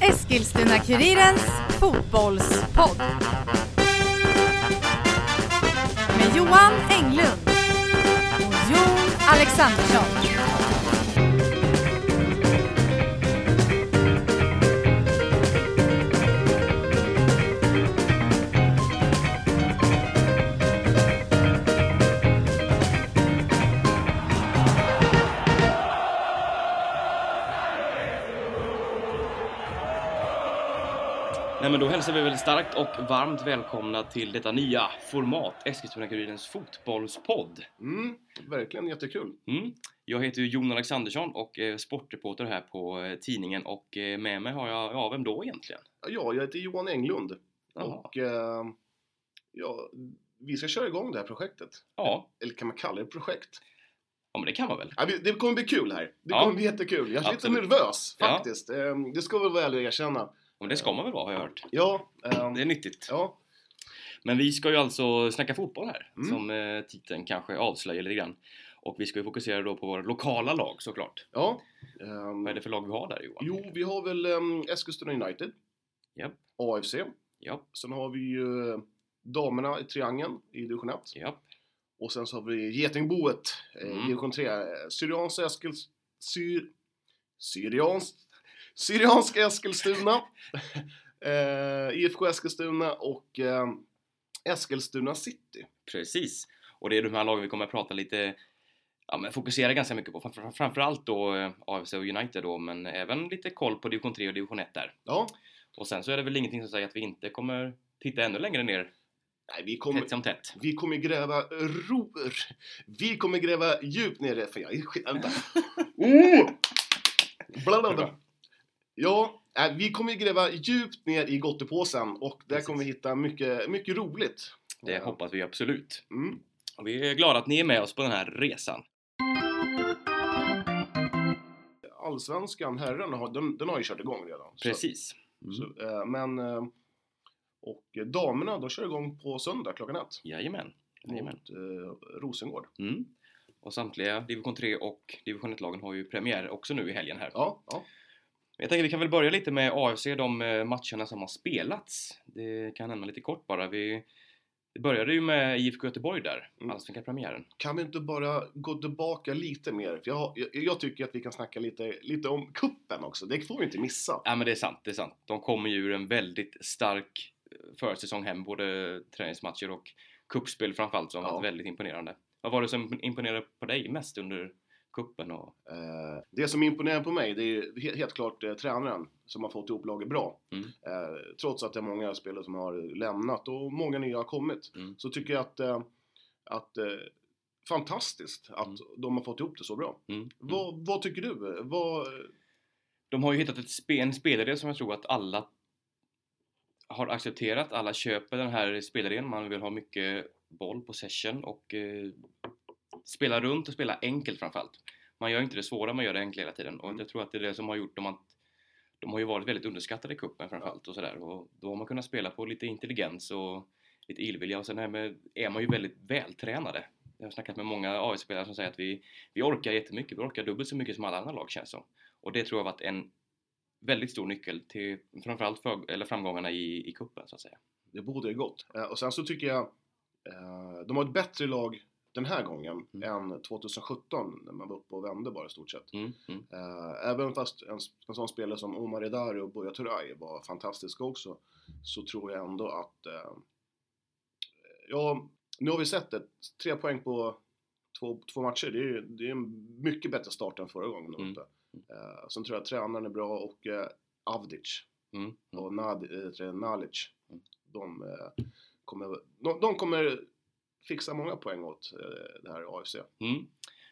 Eskilstuna-Kurirens fotbollspodd. Med Johan Englund och Jon Alexandersson. Men då hälsar vi väl starkt och varmt välkomna till detta nya format, Eskilstuna-Kurirens fotbollspodd. Mm, verkligen jättekul. Mm. Jag heter ju Jon Alexandersson och är sportreporter här på eh, tidningen och eh, med mig har jag, ja vem då egentligen? Ja, jag heter Johan Englund Jaha. och eh, ja, vi ska köra igång det här projektet. Ja, Eller kan man kalla det projekt? ja men det kan man väl? Ja, det kommer bli kul här. Det Ja. kommer bli jättekul. Jag är Absolut. lite nervös Ja. faktiskt. Eh, det ska väl väl erkänna. Och det ska man väl vara har jag hört. Ja, ehm, Det är nyttigt. ja, Men vi ska ju alltså snacka fotboll här, Mm. som eh, titeln kanske avslöjar lite grann. Och vi ska ju fokusera då på våra lokala lag såklart. ja. Ehm, Vad är det för lag vi har där Johan? jo, vi har väl um, Eskilstuna United, Japp, AFC. japp, Sen har vi ju eh, damerna i triangeln i division 1. japp. Och sen så har vi Getingboet eh, Mm. division 3. Eh, Syriansk Eskils... Syr... Syriansk... Syriansk Eskilstuna. eh, IFK Eskilstuna och eh, Eskilstuna City. Precis. Och det är de här lagen vi kommer att prata lite, ja men fokusera ganska mycket på. Framför, framförallt då eh, AFC och United då, men även lite koll på division 3 och division 1 där. Ja, Och sen så är det väl ingenting som säger att vi inte kommer titta ännu längre ner, nej, vi kommer... tätt som tätt. Vi kommer gräva ror. Vi kommer gräva djupt ner för jag är skit... Vänta. Oh! Blablabla. Ja, äh, vi kommer gräva djupt ner i gottepåsen och där Precis. kommer vi hitta mycket, mycket roligt. Det Ja. hoppas vi absolut. Mm. Vi är glada att ni är med oss på den här resan. Allsvenskan, herrarna, den, den har ju kört igång redan. Så- Precis. Mm. Så, eh, men... Eh, och damerna, de kör igång på söndag klockan ett. Jajamän. Jajamän. Mot eh, Rosengård. Mm. Och samtliga division 3 och division 1-lagen har ju premiär också nu i helgen här. Ja, ja. Jag tänker vi kan väl börja lite med AFC, de eh, matcherna som har spelats. Det kan nämna lite kort bara. Vi det började ju med IFK Göteborg där, Mm. allsvenska premiären. Kan vi inte bara gå tillbaka lite mer? För jag, har- jag, jag tycker att vi kan snacka lite, lite om kuppen också. Det får vi inte missa. Ja men det är sant, det är sant. De kommer ju ur en väldigt stark eh, försäsong hem, både träningsmatcher och kuppspel framförallt som har Ja. varit väldigt imponerande. Vad var det som imponerade på dig mest under kuppen och... Eh, det som imponerar på mig, det är helt klart eh, tränaren som har fått ihop laget bra. Mm. Eh, trots att det är många spelare som har lämnat och många nya har kommit. Mm. Så tycker jag att, eh, att fantastiskt att Mm. de har fått ihop det så bra. Mm. Mm. Vad, vad tycker du? Vad, De har ju hittat ett spe, en spelare som jag tror att alla har accepterat. Alla köper den här spelaren. Man vill ha mycket boll, possession och spela runt och spela enkelt framförallt. Man gör inte det svåra, man gör det enkla hela tiden. Och Mm. jag tror att det är det som har gjort dem att de har ju varit väldigt underskattade i cupen framförallt och sådär. Och då har man kunnat spela på lite intelligens och lite illvilja och sen här med, är man ju väldigt vältränade. Jag har snackat med många AIK-spelare som säger att vi, vi orkar jättemycket, vi orkar dubbelt så mycket som alla andra lag känns som. Och det tror jag har varit en väldigt stor nyckel till framförallt för, eller framgångarna i, i cupen så att säga. det borde ju gott. Eh, och sen så tycker jag eh, de har ett bättre lag den här gången Mm. än 2017 när man var uppe och vände bara i stort sett. Mm, mm, Eh, även fast en, en sån spelare som Omar Edari och Buya Turay var fantastiska också så tror jag ändå att eh, ja, nu har vi sett det. Tre poäng på två, två matcher. Det är, det är en mycket bättre start än förra gången. Mm. Eh, sen tror jag att tränaren är bra och Avdic mm, mm. och Nad, Nalic. Mm. De, kommer, de, de kommer fixa många poäng åt eh, det här AFC. Mm.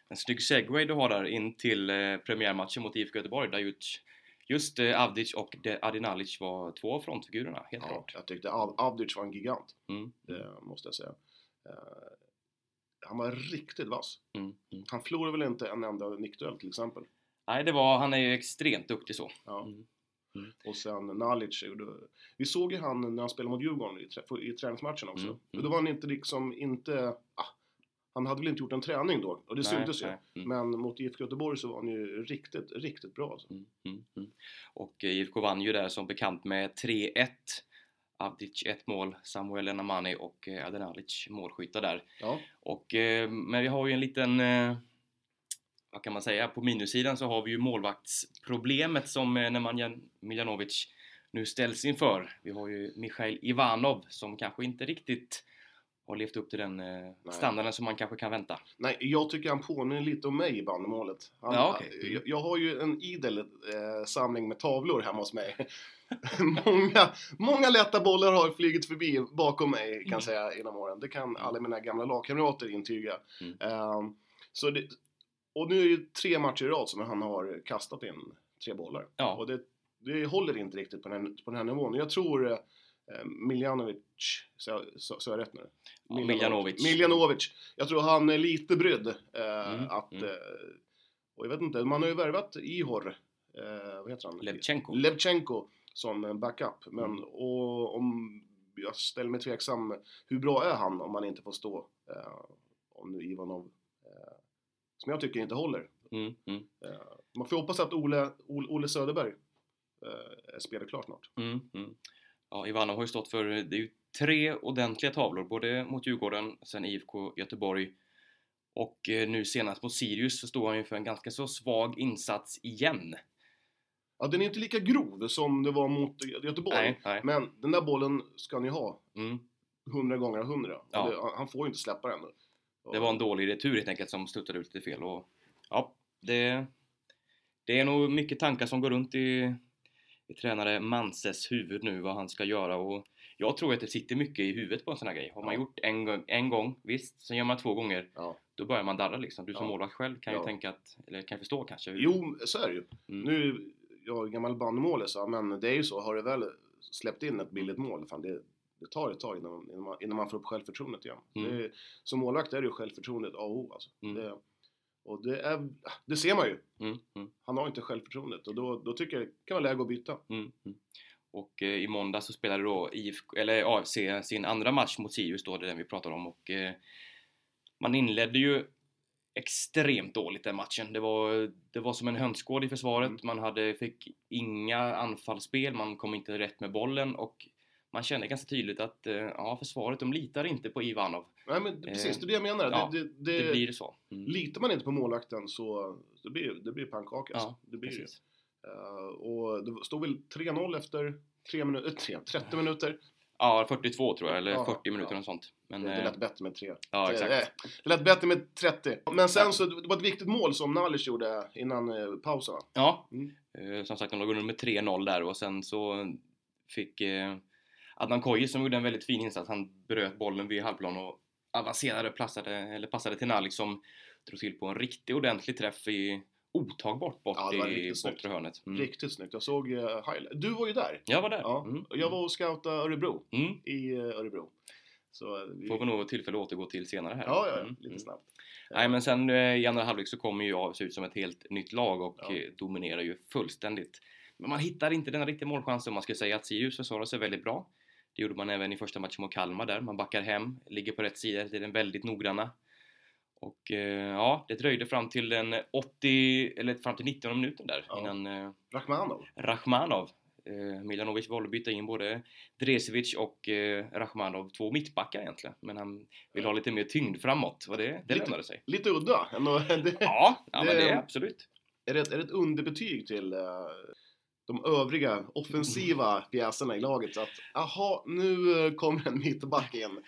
En snygg segway du har där in till eh, premiärmatchen mot IFK Göteborg där just, just eh, Avdic och Adinalic var två av frontfigurerna, helt Ja, klart. jag tyckte Av- Avdic var en gigant. Mm, Det måste jag säga. Han var riktigt vass. mm, mm. Han förlorade väl inte en enda nickduell till exempel. Nej, det var, han är ju extremt duktig så. Ja. Mm. Och sen Nalic gjorde... Vi såg ju han när han spelade mot Djurgården i, trä, i träningsmatchen också. Mm, Och då var han inte liksom inte... Ah, han hade väl inte gjort en träning då och det Nej, syntes ju. Mm. Men mot IFK Göteborg så var han ju riktigt, riktigt bra alltså. Mm, mm, mm. Och eh, IFK vann ju där som bekant med 3-1. Avdic ett mål, Samuel Enamani och eh, Adenalic målskyttar där. Ja, Och, eh, men vi har ju en liten, vad kan man säga, på minussidan så har vi ju målvaktsproblemet som eh, Nemanja Miljanovic nu ställs inför. Vi har ju Mikhail Ivanov som kanske inte riktigt har levt upp till den eh, standarden som man kanske kan vänta. nej, jag tycker han påminner lite om mig i bandymålet. Han, Ja. Mm. jag, jag har ju en idel eh, samling med tavlor hemma hos mig. många, många lätta bollar har flugit förbi bakom mig kan Mm. säga genom åren. Det kan alla mina gamla lagkamrater intyga. Mm. Ehm, så det, och nu är det ju tre matcher i rad som han har kastat in tre bollar. Ja. Och det, det håller inte riktigt på den, här- på den här nivån. Jag tror eh, Miljanovic, så, så, så jag rätt nu? Ja, Miljanovic. Miljanovic. Jag tror han är lite brydd eh, Mm, att... mm. Och jag vet inte, man har ju värvat Ihor, eh, vad heter han? Levchenko. Levchenko som backup. Men Mm. och om jag ställer mig tveksam, hur bra är han om man inte får stå? Eh, om nu Ivanov, som jag tycker inte håller. Mm, mm, Eh, man får hoppas att Ole, Ole, Söderberg eh, spelar klart snart. mm, mm. Ja, Ivanov har ju stått för, det är ju tre ordentliga tavlor, både mot Djurgården, sen IFK Göteborg och eh, nu senast mot Sirius så står han ju för en ganska så svag insats igen. Ja, den är inte lika grov som det var mot Gö- Göteborg. Nej, nej. Men den där bollen ska ni ha Mm. 100 gånger av 100. Och Ja. Det, han får ju inte släppa den. Det var en dålig retur helt enkelt som studsade ut lite fel och ja, det, det är nog mycket tankar som går runt i, i tränare Manses huvud nu vad han ska göra och jag tror att det sitter mycket i huvudet på en sån här grej. Har man Ja. gjort en, en gång, visst, sen gör man två gånger, Ja. då börjar man darra liksom. Du som Ja. målvakt själv kan ju Ja. tänka att, eller kan förstå kanske. hur- Jo, så är det ju. Mm. Nu, jag är gammal bandymålis, men det är ju så. Har du väl släppt in ett billigt mål, fan, det, det tar ett tag innan, innan, man, innan man får upp självförtroendet igen. Mm. Är, som målvakt är det ju självförtroendet A och O alltså. Mm. Det, och det, är, det ser man ju. Mm, mm, Han har inte självförtroendet och då, då tycker jag det kan vara läge att byta. mm, mm. Och eh, i måndag så spelade då IFK, eller AFC sin andra match mot Sirius då, det är den vi pratar om och eh, man inledde ju extremt dåligt den matchen. Det var, det var som en hönsgård i försvaret. Man hade, fick inga anfallsspel, man kom inte rätt med bollen och man kände ganska tydligt att eh, ja, försvaret de litar inte på Ivanov. Nej men det- precis, Eh, det är det jag menar. ja, det, det, Det blir så. Mm. Litar man inte på målvakten så det blir det blir pannkaka. alltså. Ja, det blir det. precis. Eh, och det stod väl 3-0 efter 3 minuter, 3, 30 minuter. Ja, 42 tror jag, eller Ja, 40 minuter ja. och sånt. Men, Det, det eh, lät bättre med 3. ja, det, exakt. eh, det lät bättre med 30. Men sen så, det var ett viktigt mål som Nalic gjorde innan eh, pausen. Ja, Mm. eh, som sagt de låg under med 3-0 där och sen så fick eh, Adnan Kojic som gjorde en väldigt fin insats. Han bröt bollen vid halvplan och avancerade och passade, eller passade till Nalik som drog till på en riktigt ordentlig träff i otagbart bort Ja, i bortre hörnet. Mm. Riktigt snyggt. Jag såg uh, highlight. Du var ju där. Jag var där. Ja. Mm. Jag var och scoutade Örebro. Mm. I eh, Örebro. Så eh, vi... Får vi nog tillfälle att återgå till senare här. Ja, ja. Mm. Lite Mm. snabbt. Nej men sen i andra halvlek så kommer ju AFC ut som ett helt nytt lag och Ja. dominerar ju fullständigt. Men man hittar inte den riktiga målchansen. Man ska säga att Sirius försvarar sig väldigt bra. Det gjorde man även i första matchen mot Kalmar där. Man backar hem, ligger på rätt sida, det är den väldigt noggranna. Och eh, ja, det dröjde fram till den 80, eller fram till 19 minuten där Ja. innan eh, Rachmanov. Rachmanov Eh, Milanovic valde att byta in både Dresevic och eh, Rachmanov, två mittbackar egentligen. Men han vill ha lite mer tyngd framåt och det, det Lite- lönade sig. Lite udda. ändå. Det, Ja, ja men det- det är absolut. är, det ett, är det ett underbetyg till eh, de övriga offensiva pjäserna i laget? Så att, aha, nu eh, kommer en mittback in.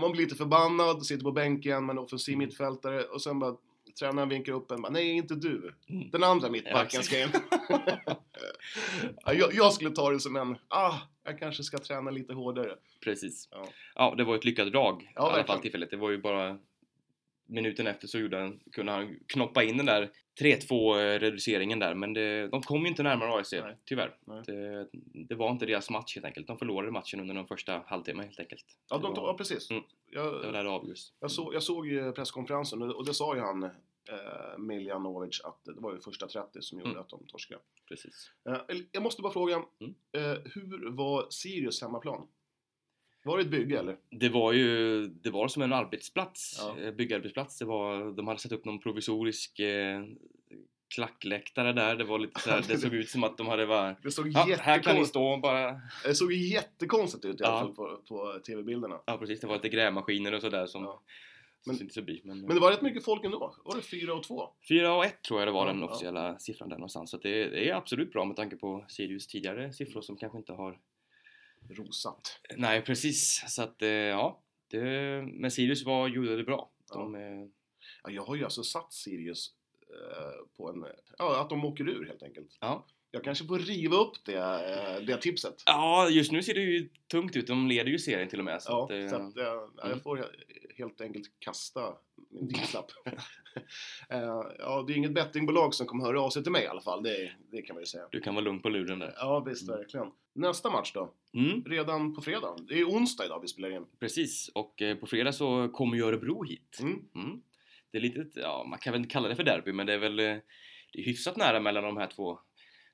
Man blir lite förbannad, sitter på bänken, man är offensiv Mm. mittfältare och sen bara tränaren vinkar upp en. bara, Nej, inte du. Mm. Den andra Ja, mittbacken ska in. Ja, jag, jag skulle ta det som en, ah, jag kanske ska träna lite hårdare. Precis. Ja. Ja, det var ett lyckat drag i alla fall tillfället. Det var ju bara minuten efter så gjorde han, kunde han knoppa in den där 3-2 reduceringen där men det, de kom ju inte närmare AIC Nej. tyvärr. Nej. Det, det var inte deras match helt enkelt. De förlorade matchen under den första halvtimmen helt enkelt. Ja, de, var, ja precis. Mm. Jag, det var där det avgjordes. Jag, så, jag såg ju presskonferensen och det sa ju han, eh, Miljanovic, att det var ju första 30 som gjorde Mm. att de torskade. Precis. Eh, jag måste bara fråga, Mm. eh, hur var Sirius hemmaplan? Var det ett bygge eller? Det var ju det var som en arbetsplats, Ja. eh, byggarbetsplats. Det var, de hade satt upp någon provisorisk eh, klackläktare där. Det var lite så här, det såg ut som att de hade bara Det såg, ja, här kan ni stå bara det såg jättekonstigt ut i alla Ja. fall på, på tv-bilderna. Ja precis, det var lite grävmaskiner och sådär som Ja. men, Men- syntes förbi. Men, Men det var rätt mycket folk ändå. Var det 4 och 2? 4 och 1 tror jag det var den officiella siffran där någonstans. Så det, det är absolut bra med tanke på Sirius tidigare siffror som kanske inte har... Rosat. Nej precis, så att eh, ja. Det, men Sirius var, gjorde det bra. De, eh, Ja, jag har ju alltså satt Sirius eh, på en... Ja, att de åker ur helt enkelt. ja. Jag kanske får riva upp det, eh, det tipset. ja, just nu ser det ju tungt ut. De leder ju serien till och med. Så Ja, att, eh, så att, ja, mm. jag får helt enkelt kasta min tipslapp. Eh, ja, det är inget bettingbolag som kommer höra av sig till mig i alla fall, det, det kan man ju säga. Du kan vara lugn på luren där. Ja, visst, Mm. verkligen. Nästa match då? Mm, Redan på fredag. Det är onsdag idag vi spelar in. precis, och eh, på fredag så kommer ju Örebro hit. Mm. Mm. Det är lite, ja man kan väl inte kalla det för derby men det är väl eh, det är hyfsat nära mellan de här två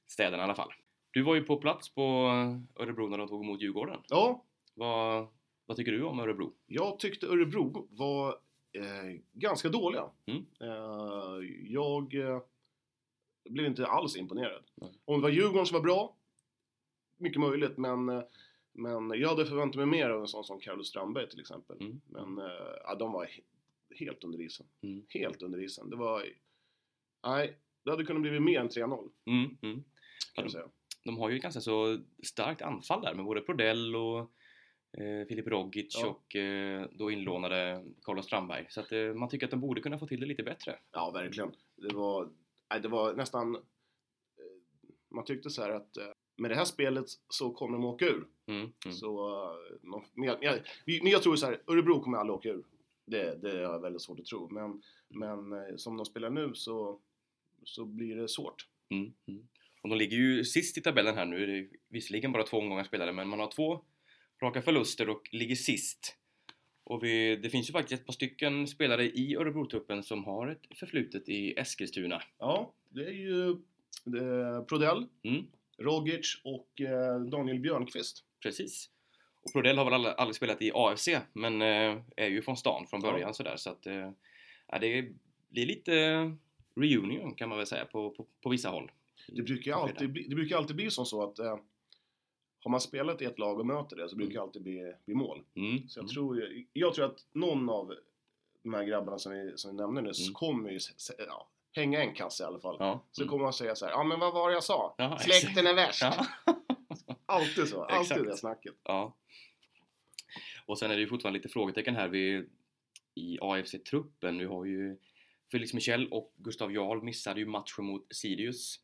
städerna i alla fall. Du var ju på plats på Örebro när de tog emot Djurgården. Ja, Vad, vad tycker du om Örebro? jag tyckte Örebro var eh, ganska dåliga. Mm. Eh, jag eh, blev inte alls imponerad. Nej. Om det var Djurgården som var bra, mycket möjligt, men, eh, men jag hade förväntat mig mer av en sån som Carlos Strandberg till exempel. Mm. Men eh, ja, de var he- helt under isen. Mm. Helt under isen. Det var... Nej, det hade kunnat bli mer än 3-0 Mm, mm. kan jag säga. De har ju ett ganska så starkt anfall där med både Prodell och eh, Filip Rogic Ja. och eh, då inlånade Carlos Strandberg. Så att eh, man tycker att de borde kunna få till det lite bättre. Ja, verkligen. Det var, nej, det var nästan... Man tyckte så här att med det här spelet så kommer de åka ur. Mm, mm. Så, men jag, men jag tror så här, Örebro kommer aldrig åka ur. Det, det har jag väldigt svårt att tro. Men, men som de spelar nu så, så blir det svårt. Mm, mm. Och de ligger ju sist i tabellen här nu. Det är visserligen bara två omgångar spelade men man har två raka förluster och ligger sist. Och vi, det finns ju faktiskt ett par stycken spelare i Örebro-truppen som har ett förflutet i Eskilstuna. Ja, det är ju är Prodell, Mm, Rogic och eh, Daniel Björnqvist. precis. Och Prodell har väl aldrig, aldrig spelat i AFC men eh, är ju från stan från Ja. början sådär så att eh, ja, det blir lite reunion kan man väl säga på, på, på vissa håll. Det brukar, alltid bli, det brukar alltid bli som så att eh, har man spelat i ett lag och möter det så brukar det alltid bli, bli mål. Mm, Så jag, mm. tror, ju- jag tror att någon av de här grabbarna som vi, som vi nämnde nyss Mm. kommer ju ja, hänga en kasse i alla fall. Ja. Så mm. kommer man säga så här, ja men vad var det jag sa? Ja, Släkten är värst! Ja. Alltid så, alltid Exakt. det snacket. Ja. Och sen är det ju fortfarande lite frågetecken här vid, i AFC-truppen. Nu har ju Felix Michel och Gustav Jarl missade ju matchen mot Sirius.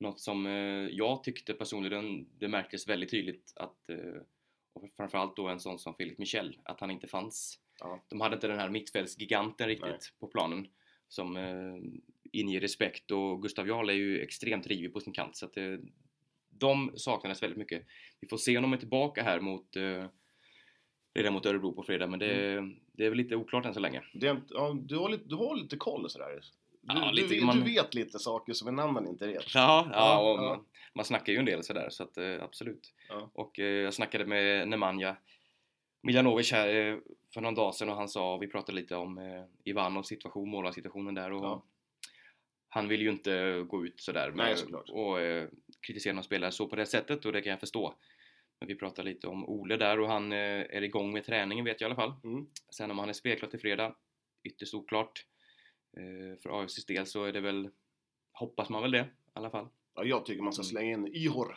Något som eh, jag tyckte personligen, det märktes väldigt tydligt att eh, och framförallt då en sån som Felix Michel, att han inte fanns. Ja. De hade inte den här mittfältsgiganten riktigt Nej. på planen som eh, inger respekt och Gustav Jarl är ju extremt rivig på sin kant så att de saknades väldigt mycket. Vi får se om de är tillbaka här mot redan mot Örebro på fredag men det, Mm. det är väl lite oklart än så länge. Det ja, du, har lite, du har lite koll sådär. Du, Ja, du, lite, vet- man- du vet lite saker som en annan inte vet. Ja, ja, Ja, och ja. Man, man snackar ju en del sådär så att eh, absolut. Ja. Och eh, jag snackade med Nemanja Miljanovic här eh, för någon dag sedan och han sa, vi pratade lite om eh, Ivanovs situation, målvaktssituationen där och Ja. han vill ju inte gå ut sådär Nej, med, såklart. och eh, kritisera någon spelare så på det sättet och det kan jag förstå. Men vi pratade lite om Ole där och han eh, är igång med träningen vet jag i alla fall. Mm. Sen om han är spelklar till fredag, ytterst oklart. Eh, för AFCs del så är det väl, hoppas man väl det i alla fall. Ja, jag tycker man ska slänga in Ihor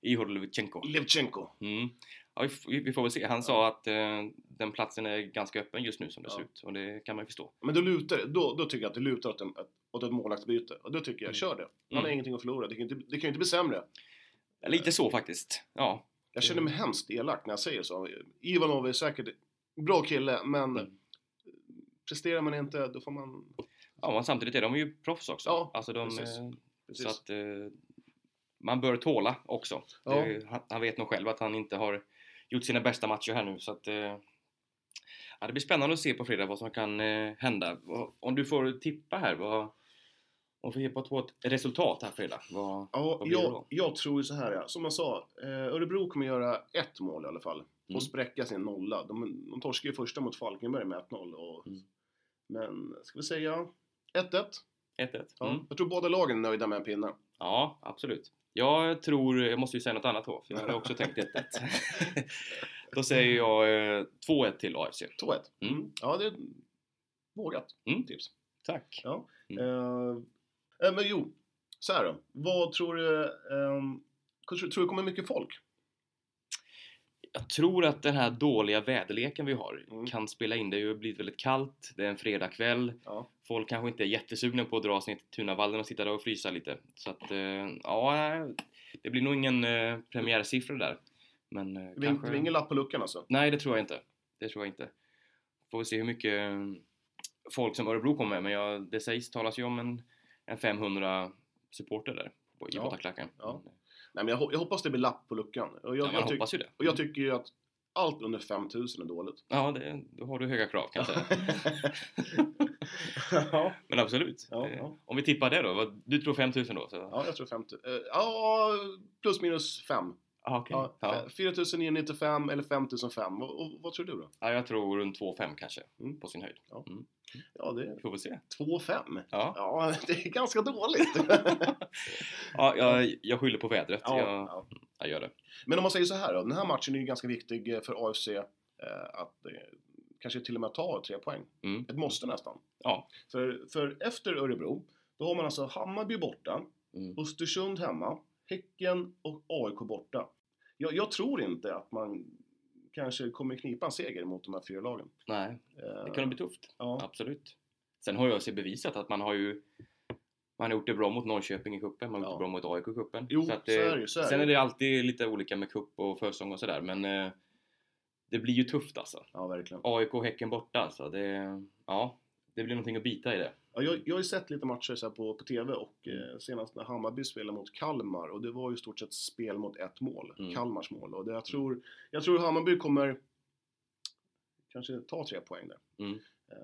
Ihor Levchenko. Levchenko. Mm. Ja, vi, vi får väl se. Han sa att eh, den platsen är ganska öppen just nu som det Ja. ser ut och det kan man ju förstå. Men då, lutar, då, då tycker jag att det lutar åt, en, åt ett målvaktsbyte. Och då tycker jag, Mm. kör det. Han Mm. har ingenting att förlora. Det kan, inte, det kan ju inte bli sämre. Lite så faktiskt. Ja. Jag känner mig hemskt elak när jag säger så. Ivanov är säkert en bra kille, men Mm. Presterar man inte, då får man... ja men samtidigt är de ju proffs också. Ja, alltså de, precis. Precis. så att eh, man bör tåla också. Ja. Det, han, han vet nog själv att han inte har gjort sina bästa matcher här nu så att eh, ja, det blir spännande att se på fredag vad som kan eh, hända. Om du får tippa här, vad, om du får på ett resultat här fredag, vad, Ja, vad blir det jag, då? jag tror så här ja. Som jag sa, eh, Örebro kommer göra ett mål i alla fall. Mm. och spräcka sin nolla. De, de torskade ju första mot Falkenberg med 1-0. Och, Mm. Men, ska vi säga 1-1? 1-1. Ja. Mm. Jag tror båda lagen är nöjda med en pinne. Ja, absolut. Jag tror, jag måste ju säga något annat då, för jag hade också tänkt 1-1. då säger jag eh, 2-1 till AFC. 2-1. Mm. Ja, det är vågat Mm. tips. Tack. Ja. Mm. Eh, eh, men jo, så här då. Vad tror du? ehm, tror, tror du kommer mycket folk? Jag tror att den här dåliga väderleken vi har Mm. kan spela in. Det har ju blivit väldigt kallt, det är en fredagkväll. Ja. Folk kanske inte är jättesugna på att dra sig ner till Tunavallen och sitta där och frysa lite. Så att, eh, ja, det blir nog ingen eh, premiärsiffra där. Men eh, Det blir kanske... det blir ingen lapp på luckan alltså? Nej, det tror jag inte. Det tror jag inte. Får vi se hur mycket folk som Örebro kommer med, men jag, det sägs, talas ju om en, en 500 supporter där på- i Ja. bortaklacken. Ja. Men, Nej, men jag, jag hoppas det blir lapp på luckan. Och jag, ja, jag, hoppas ju det. och jag tycker ju att allt under 5000 är dåligt. Ja, det, då har du höga krav kan jag säga. ja. Men absolut. Ja, Eh, ja. Om vi tippar det då? Du tror 5000 då? Så. ja, jag tror 50. eh, Ja, plus minus 5. Ah, okej. Ja, Ja. 4995 eller 5005. Och, och, vad tror du då? Ja, jag tror runt 2,5 kanske Mm. på sin höjd. Ja. Mm. Ja, det är Vi får väl se. 2,5. Ja, Ja, det är ganska dåligt. ja jag, jag skyller på vädret. ja, Jag, ja. jag gör det. Men om man säger så här då. Den här matchen är ju ganska viktig eh, för AFC eh, att eh, kanske till och med ta tre poäng. Mm. Ett måste nästan. Ja. För, för efter Örebro, då har man alltså Hammarby borta, Mm. Östersund hemma, Häcken och AIK borta. Jag, jag tror inte att man kanske kommer knipa en seger mot de här fyra lagen. Nej, Eh, det kan bli tufft. ja. Absolut. Sen har jag sig bevisat att man har ju man har gjort det bra mot Norrköping i cupen, man har gjort Ja. det bra mot AIK i cupen. Jo, att så är det ju, så är Sen är ju. det alltid lite olika med cup och försäsong och sådär, men eh, det blir ju tufft alltså. Ja, verkligen. AIK och Häcken borta alltså. Det, ja, det blir någonting att bita i det. Ja, jag, jag har ju sett lite matcher så på, på TV och eh, senast när Hammarby spelade mot Kalmar och det var ju i stort sett spel mot ett mål. Mm. Kalmars mål. Och det, jag, tror, jag tror Hammarby kommer kanske ta tre poäng där. Mm. Eh,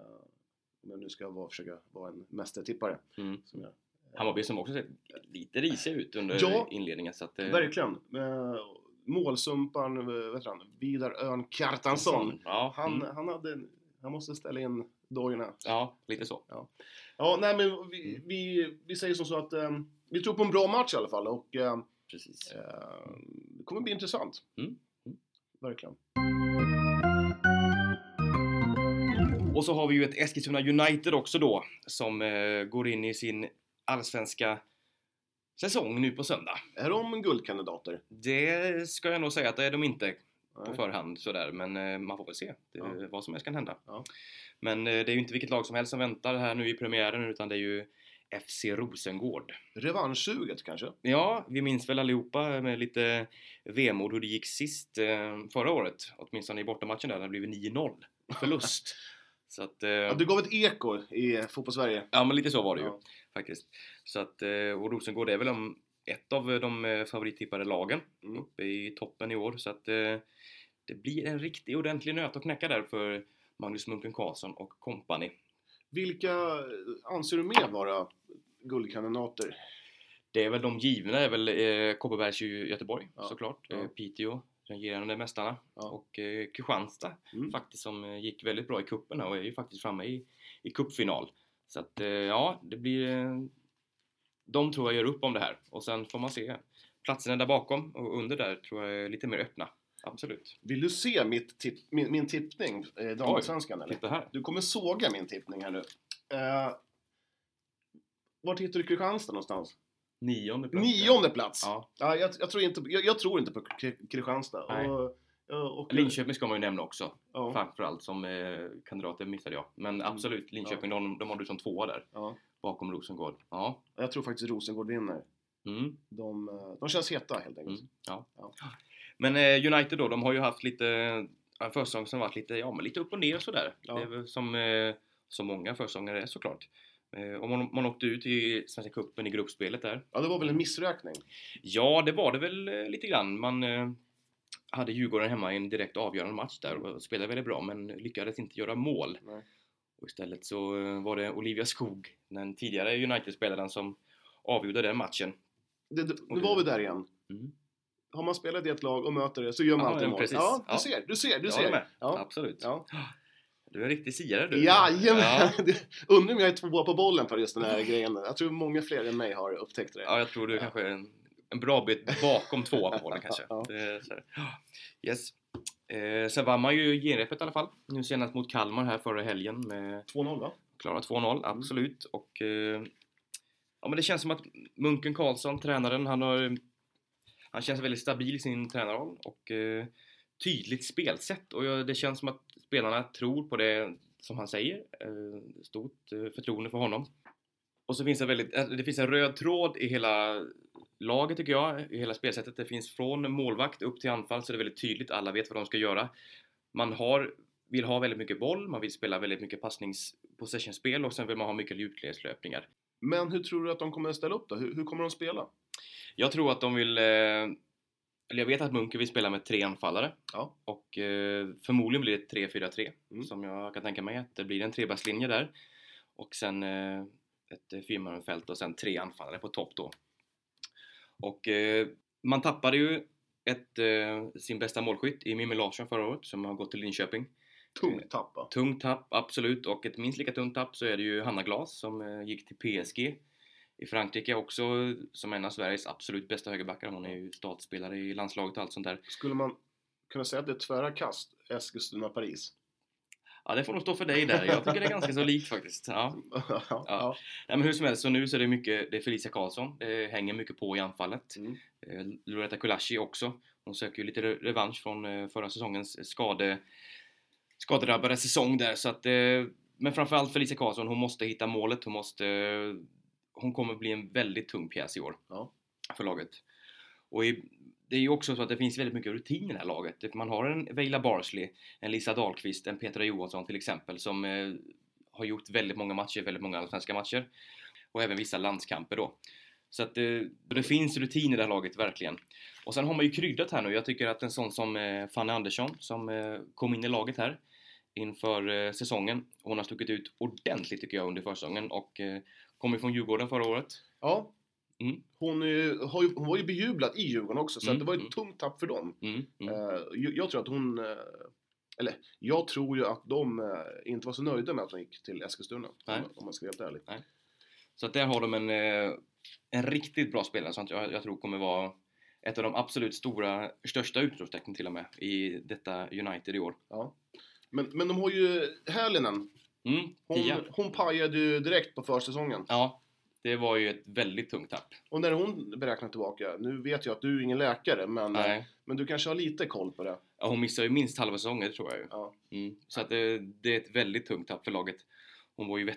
jag nu ska vara, försöka vara en mästertippare. Mm. Som jag, eh, Hammarby som också sett lite risiga ut under Ja. inledningen. Så att, eh, Verkligen. Målsumpan, eh, heter han? Vidar Örn Kjartansson. Ja, Han, mm. han, hade, han måste ställa in dojorna. ja, lite så. Ja, nej men vi, vi, vi säger som så att eh, vi tror på en bra match i alla fall och eh, Precis. eh, det kommer bli intressant. Mm. Mm. Verkligen. Och så har vi ju ett Eskilstuna United också då som eh, går in i sin allsvenska säsong nu på söndag. Är de guldkandidater? Det ska jag nog säga att det är de inte på förhand sådär, men eh, man får väl se det, Ja. vad som helst kan hända. Ja. Men eh, det är ju inte vilket lag som helst som väntar här nu i premiären utan det är ju FC Rosengård. Revanschsuget kanske? Ja, vi minns väl allihopa med lite vemod hur det gick sist eh, förra året, åtminstone i bortamatchen där, det blev 9-0 förlust. Så att, eh, Ja, du gav ett eko i fotbollssverige. ja men lite så var det ju Ja. faktiskt. Så att, och Rosengård är väl ett av de favorittippade lagen Mm. uppe i toppen i år. Så att det blir en riktig ordentlig nöt att knäcka där för Magnus Munken Karlsson och kompani. Vilka anser du mer vara guldkandidater? Det är väl de givna är väl eh, Kopparbergs Göteborg Ja. såklart. Ja. Eh, Piteå, regerande mästarna. Ja. Och eh, Kristianstad Mm. faktiskt som eh, gick väldigt bra i cupen och är ju faktiskt framme i, i cupfinal. Så att eh, ja, det blir... Eh, de tror jag gör upp om det här och sen får man se. Platserna där bakom och under där tror jag är lite mer öppna. Absolut. Vill du se mitt tipp, min, min tippning, eh, damallsvenskan eller? Titta här. Du kommer såga min tippning här nu. Eh, vart hittar du Kristianstad någonstans? Nionde plats. Nionde plats! Ja. Ja, jag, jag, tror inte, jag, jag tror inte på Kristianstad. Nej. Och, och, Linköping ska man ju nämna också. Ja, Framförallt som eh, kandidater missade jag. Men absolut, Linköping, de, de har du som tvåa där. ja. Bakom Rosengård. Ja. Jag tror faktiskt Rosengård vinner. Mm. De, eh, de känns heta helt enkelt. Mm. Ja. Men eh, United då, de har ju haft lite en försäsong som varit lite, ja, men lite upp och ner sådär. Ja. Det är väl som, eh, som många försäsonger är såklart. Eh, och man, man åkte ut i Svenska Cupen i gruppspelet där. Ja, det var väl en missräkning. Ja, det var det väl eh, lite grann. Man eh, hade Djurgården hemma i en direkt avgörande match där och spelade väldigt bra men lyckades inte göra mål. Nej. Och istället så eh, var det Olivia Skog, den tidigare United-spelaren som avgjorde den matchen. Det, det, nu var vi där igen. Mm. Har man spelat i ett lag och möter det så gör man Ja, alltid ja, mål. precis. Ja, du Ja. ser, du ser, du Jag ser. med. Ja. Absolut. Ja. Du är en riktig siare du. Jajamän! Ja. Undrar om jag är tvåa på bollen på just den här grejen. Jag tror många fler än mig har upptäckt det. Ja, jag tror du kanske är en, en bra bit bakom tvåa på bollen kanske. Ja. Yes. Eh, sen vann man ju genrepet i alla fall. Nu senast mot Kalmar här förra helgen med 2-0 va? klara 2-0, absolut. Och eh, ja, men det känns som att Munken Karlsson, tränaren, han har han känns väldigt stabil i sin tränarroll och eh, tydligt spelsätt och jag, det känns som att spelarna tror på det som han säger. Eh, stort eh, förtroende för honom. Och så finns det väldigt, eh, det finns en röd tråd i hela laget tycker jag, i hela spelsättet. Det finns från målvakt upp till anfall så det är väldigt tydligt, alla vet vad de ska göra. Man har, vill ha väldigt mycket boll, man vill spela väldigt mycket passnings possession-spel och sen vill man ha mycket djupledslöpningar. Men hur tror du att de kommer att ställa upp då? Hur, hur kommer de spela? Jag tror att de vill, eh, eller jag vet att Munke vill spela med tre anfallare Ja. och eh, förmodligen blir det 3-4-3 Mm. som jag kan tänka mig att det blir en trebackslinje där och sen eh, ett fyrmannafält och sen tre anfallare på topp då. Och eh, man tappade ju ett, eh, sin bästa målskytt i Mimmi Larsson förra året som har gått till Linköping. Tungt tapp va? Tungt tapp, absolut. Och ett minst lika tungt tapp så är det ju Hanna Glas som gick till PSG i Frankrike också som en av Sveriges absolut bästa högerbackar. Hon är ju startspelare i landslaget och allt sånt där. Skulle man kunna säga att det är tvära kast Eskilstuna-Paris? Ja, det får nog stå för dig där. Jag tycker det är ganska så likt faktiskt. Ja. ja. ja. Nej, men hur som helst, så nu så är det mycket, det är Felicia Karlsson, det hänger mycket på i anfallet. Mm. Eh, Loretta Kulashi också. Hon söker ju lite re- revansch från eh, förra säsongens skade, skadedrabbade säsong där. Så att, eh, men framförallt Felicia Karlsson, hon måste hitta målet. Hon måste... Hon kommer bli en väldigt tung pjäs i år Ja. för laget. Och i, det är ju också så att det finns väldigt mycket rutin i det här laget. Man har en Veila Barsley, en Lisa Dahlqvist, en Petra Johansson till exempel som eh, har gjort väldigt många matcher, väldigt många allsvenska matcher. Och även vissa landskamper då. Så att eh, det finns rutin i det här laget, verkligen. Och sen har man ju kryddat här nu. Jag tycker att en sån som eh, Fanny Andersson som eh, kom in i laget här inför eh, säsongen. Hon har stuckit ut ordentligt tycker jag under försäsongen och eh, kom ju från Djurgården förra året. ja. Mm. Hon, har ju, hon var ju bejublad i Djurgården också, så Mm, det var ju mm. ett tungt tapp för dem. Mm, mm. Eh, jag, jag tror att hon... eh, eller, jag tror ju att de eh, inte var så nöjda med att hon gick till Eskilstuna. Nej. Om, man ska vara helt ärlig. Så att där har de en, en riktigt bra spelare som jag, jag tror kommer vara ett av de absolut stora, största utropstecknen till och med i detta United i år. Ja. Men, men de har ju Härlinen. Mm, Hon, hon pajade ju direkt på försäsongen. Ja, det var ju ett väldigt tungt tapp. Och när är hon beräknar tillbaka? Nu vet jag att du är ingen läkare, men, Nej. men du kanske har lite koll på det. Ja, hon missar ju minst halva säsongen tror jag ju. Ja. Mm. Så att det, det är ett väldigt tungt tapp för laget. Hon var ju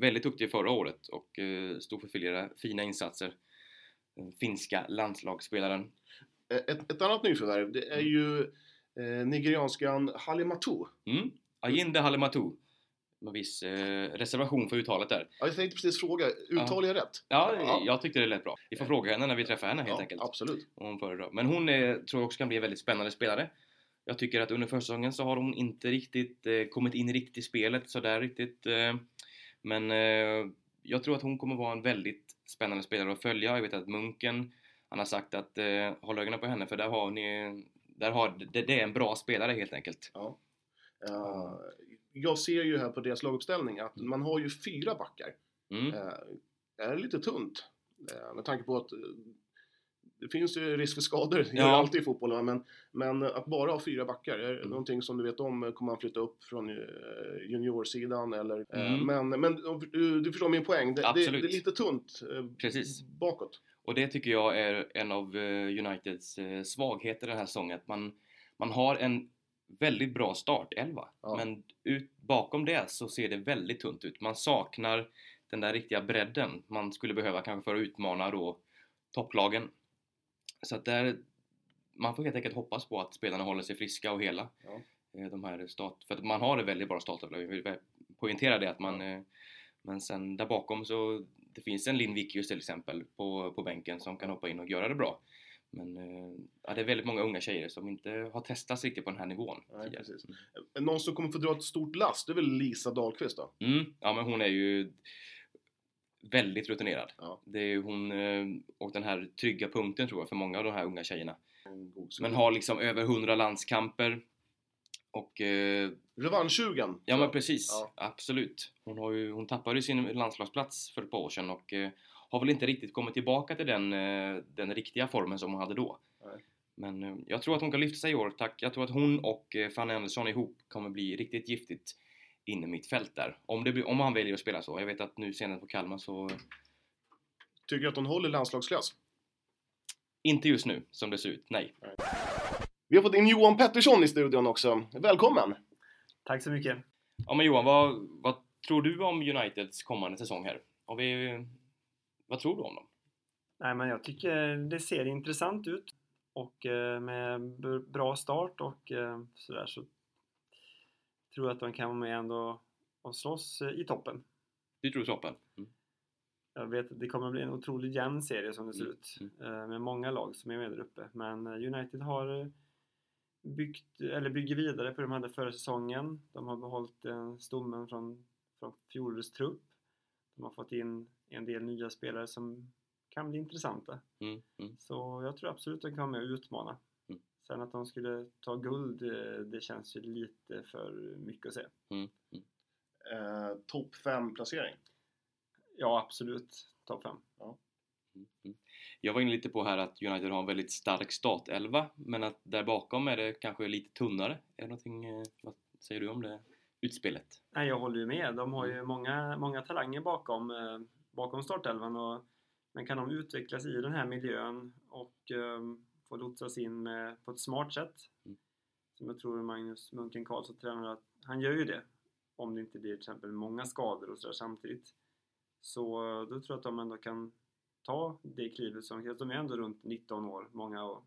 väldigt duktig förra året och eh, stod för flera fina insatser. Den finska landslagsspelaren. Eh, Ett, ett annat nyförvärv, det är ju eh, nigerianskan Halimatu. Mm. Ayinde Halimatu. Med viss eh, reservation för uttalet där. Ja, jag tänkte precis fråga, uttalar jag rätt? Ja, Ja. jag tyckte det lät bra. Vi får fråga henne när vi träffar henne helt ja, enkelt. absolut. Hon föredrar. Men hon är, tror jag också kan bli en väldigt spännande spelare. Jag tycker att under försäsongen så har hon inte riktigt eh, kommit in riktigt i spelet sådär riktigt. Eh, men eh, jag tror att hon kommer vara en väldigt spännande spelare att följa. Jag vet att Munken, han har sagt att eh, håll ögonen på henne för där har ni där har, det, det är en bra spelare helt enkelt. Ja. Eh, jag ser ju här på deras laguppställning att man har ju fyra backar. Mm. Eh, är det lite tunt? Eh, med tanke på att eh, det finns ju risk för skador, det gör Ja. det alltid i fotboll. va? Men, men att bara ha fyra backar, är Mm. någonting som du vet om? Kommer man flytta upp från eh, juniorsidan? Eller, eh, Mm. men, men du, du förstår min poäng, det, det, det är lite tunt eh, Precis. bakåt. Och det tycker jag är en av eh, Uniteds eh, svagheter den här säsongen. Att man, man har en väldigt bra startelva. Ja. Men ut, bakom det så ser det väldigt tunt ut. Man saknar den där riktiga bredden man skulle behöva kanske för att utmana då topplagen. Så att där, man får helt enkelt hoppas på att spelarna håller sig friska och hela. Ja. Eh, De här start, för att man har en väldigt bra startelva. Jag vill poängtera det att man eh, men sen där bakom så det finns en Linn Wickius till exempel på, på bänken som kan hoppa in och göra det bra. Men eh, ja, det är väldigt många unga tjejer som inte har testats riktigt på den här nivån. Nej, tidigare. precis. Någon som kommer få dra ett stort last, det är väl Lisa Dahlqvist då? Mm, ja men hon är ju väldigt rutinerad. Ja. Det är hon eh, och den här trygga punkten tror jag för många av de här unga tjejerna. Men har liksom över 100 landskamper. Och eh, Revanschsugen. Ja men precis, Ja. absolut. Hon, har ju, hon tappade ju sin landslagsplats för ett par år sedan och eh, har väl inte riktigt kommit tillbaka till den, eh, den riktiga formen som hon hade då. Nej. Men eh, jag tror att hon kan lyfta sig i år, tack. Jag tror att hon och eh, Fanny Andersson ihop kommer bli riktigt giftigt inne mitt fält där. Om, det blir, om han väljer att spela så. Jag vet att nu senare på Kalmar så, Tycker du att hon håller landslagsklass? inte just nu som det ser ut, nej. Vi har fått in Johan Pettersson i studion också. Välkommen! Tack så mycket. Ja men Johan, vad, vad tror du om Uniteds kommande säsong här? Har vi, vad tror du om dem? Nej, men jag tycker det ser intressant ut och eh, med bra start och eh, sådär så tror jag att de kan vara med ändå och slåss eh, i toppen. Du tror toppen? Mm. Jag vet att det kommer bli en otroligt jämn serie som det ser Mm, ut eh, med många lag som är med där uppe. Men United har byggt, eller bygger vidare på det de hade förra säsongen. De har behållit eh, stommen från, från fjolårets trupp. De har fått in en del nya spelare som kan bli intressanta. Mm. Mm. Så jag tror absolut att de kan vara med och utmana. Mm. Sen att de skulle ta guld, eh, det känns ju lite för mycket att säga. Mm. Mm. Eh, Topp 5 placering. Ja, absolut. Topp 5. Mm, mm. Jag var inne lite på här att United har en väldigt stark startelva men att där bakom är det kanske lite tunnare. Är det någonting, eh, vad säger du om det utspelet? Nej, jag håller ju med. De har ju många, många talanger bakom, eh, bakom startelvan. Och, men kan de utvecklas i den här miljön och eh, få lotsas in med, på ett smart sätt Mm. som jag tror Magnus Munken Karlsson tränar att han gör ju det om det inte blir till exempel många skador och sådär samtidigt. Så eh, då tror jag att de ändå kan ta det klivet som, de är ändå runt 19 år, många och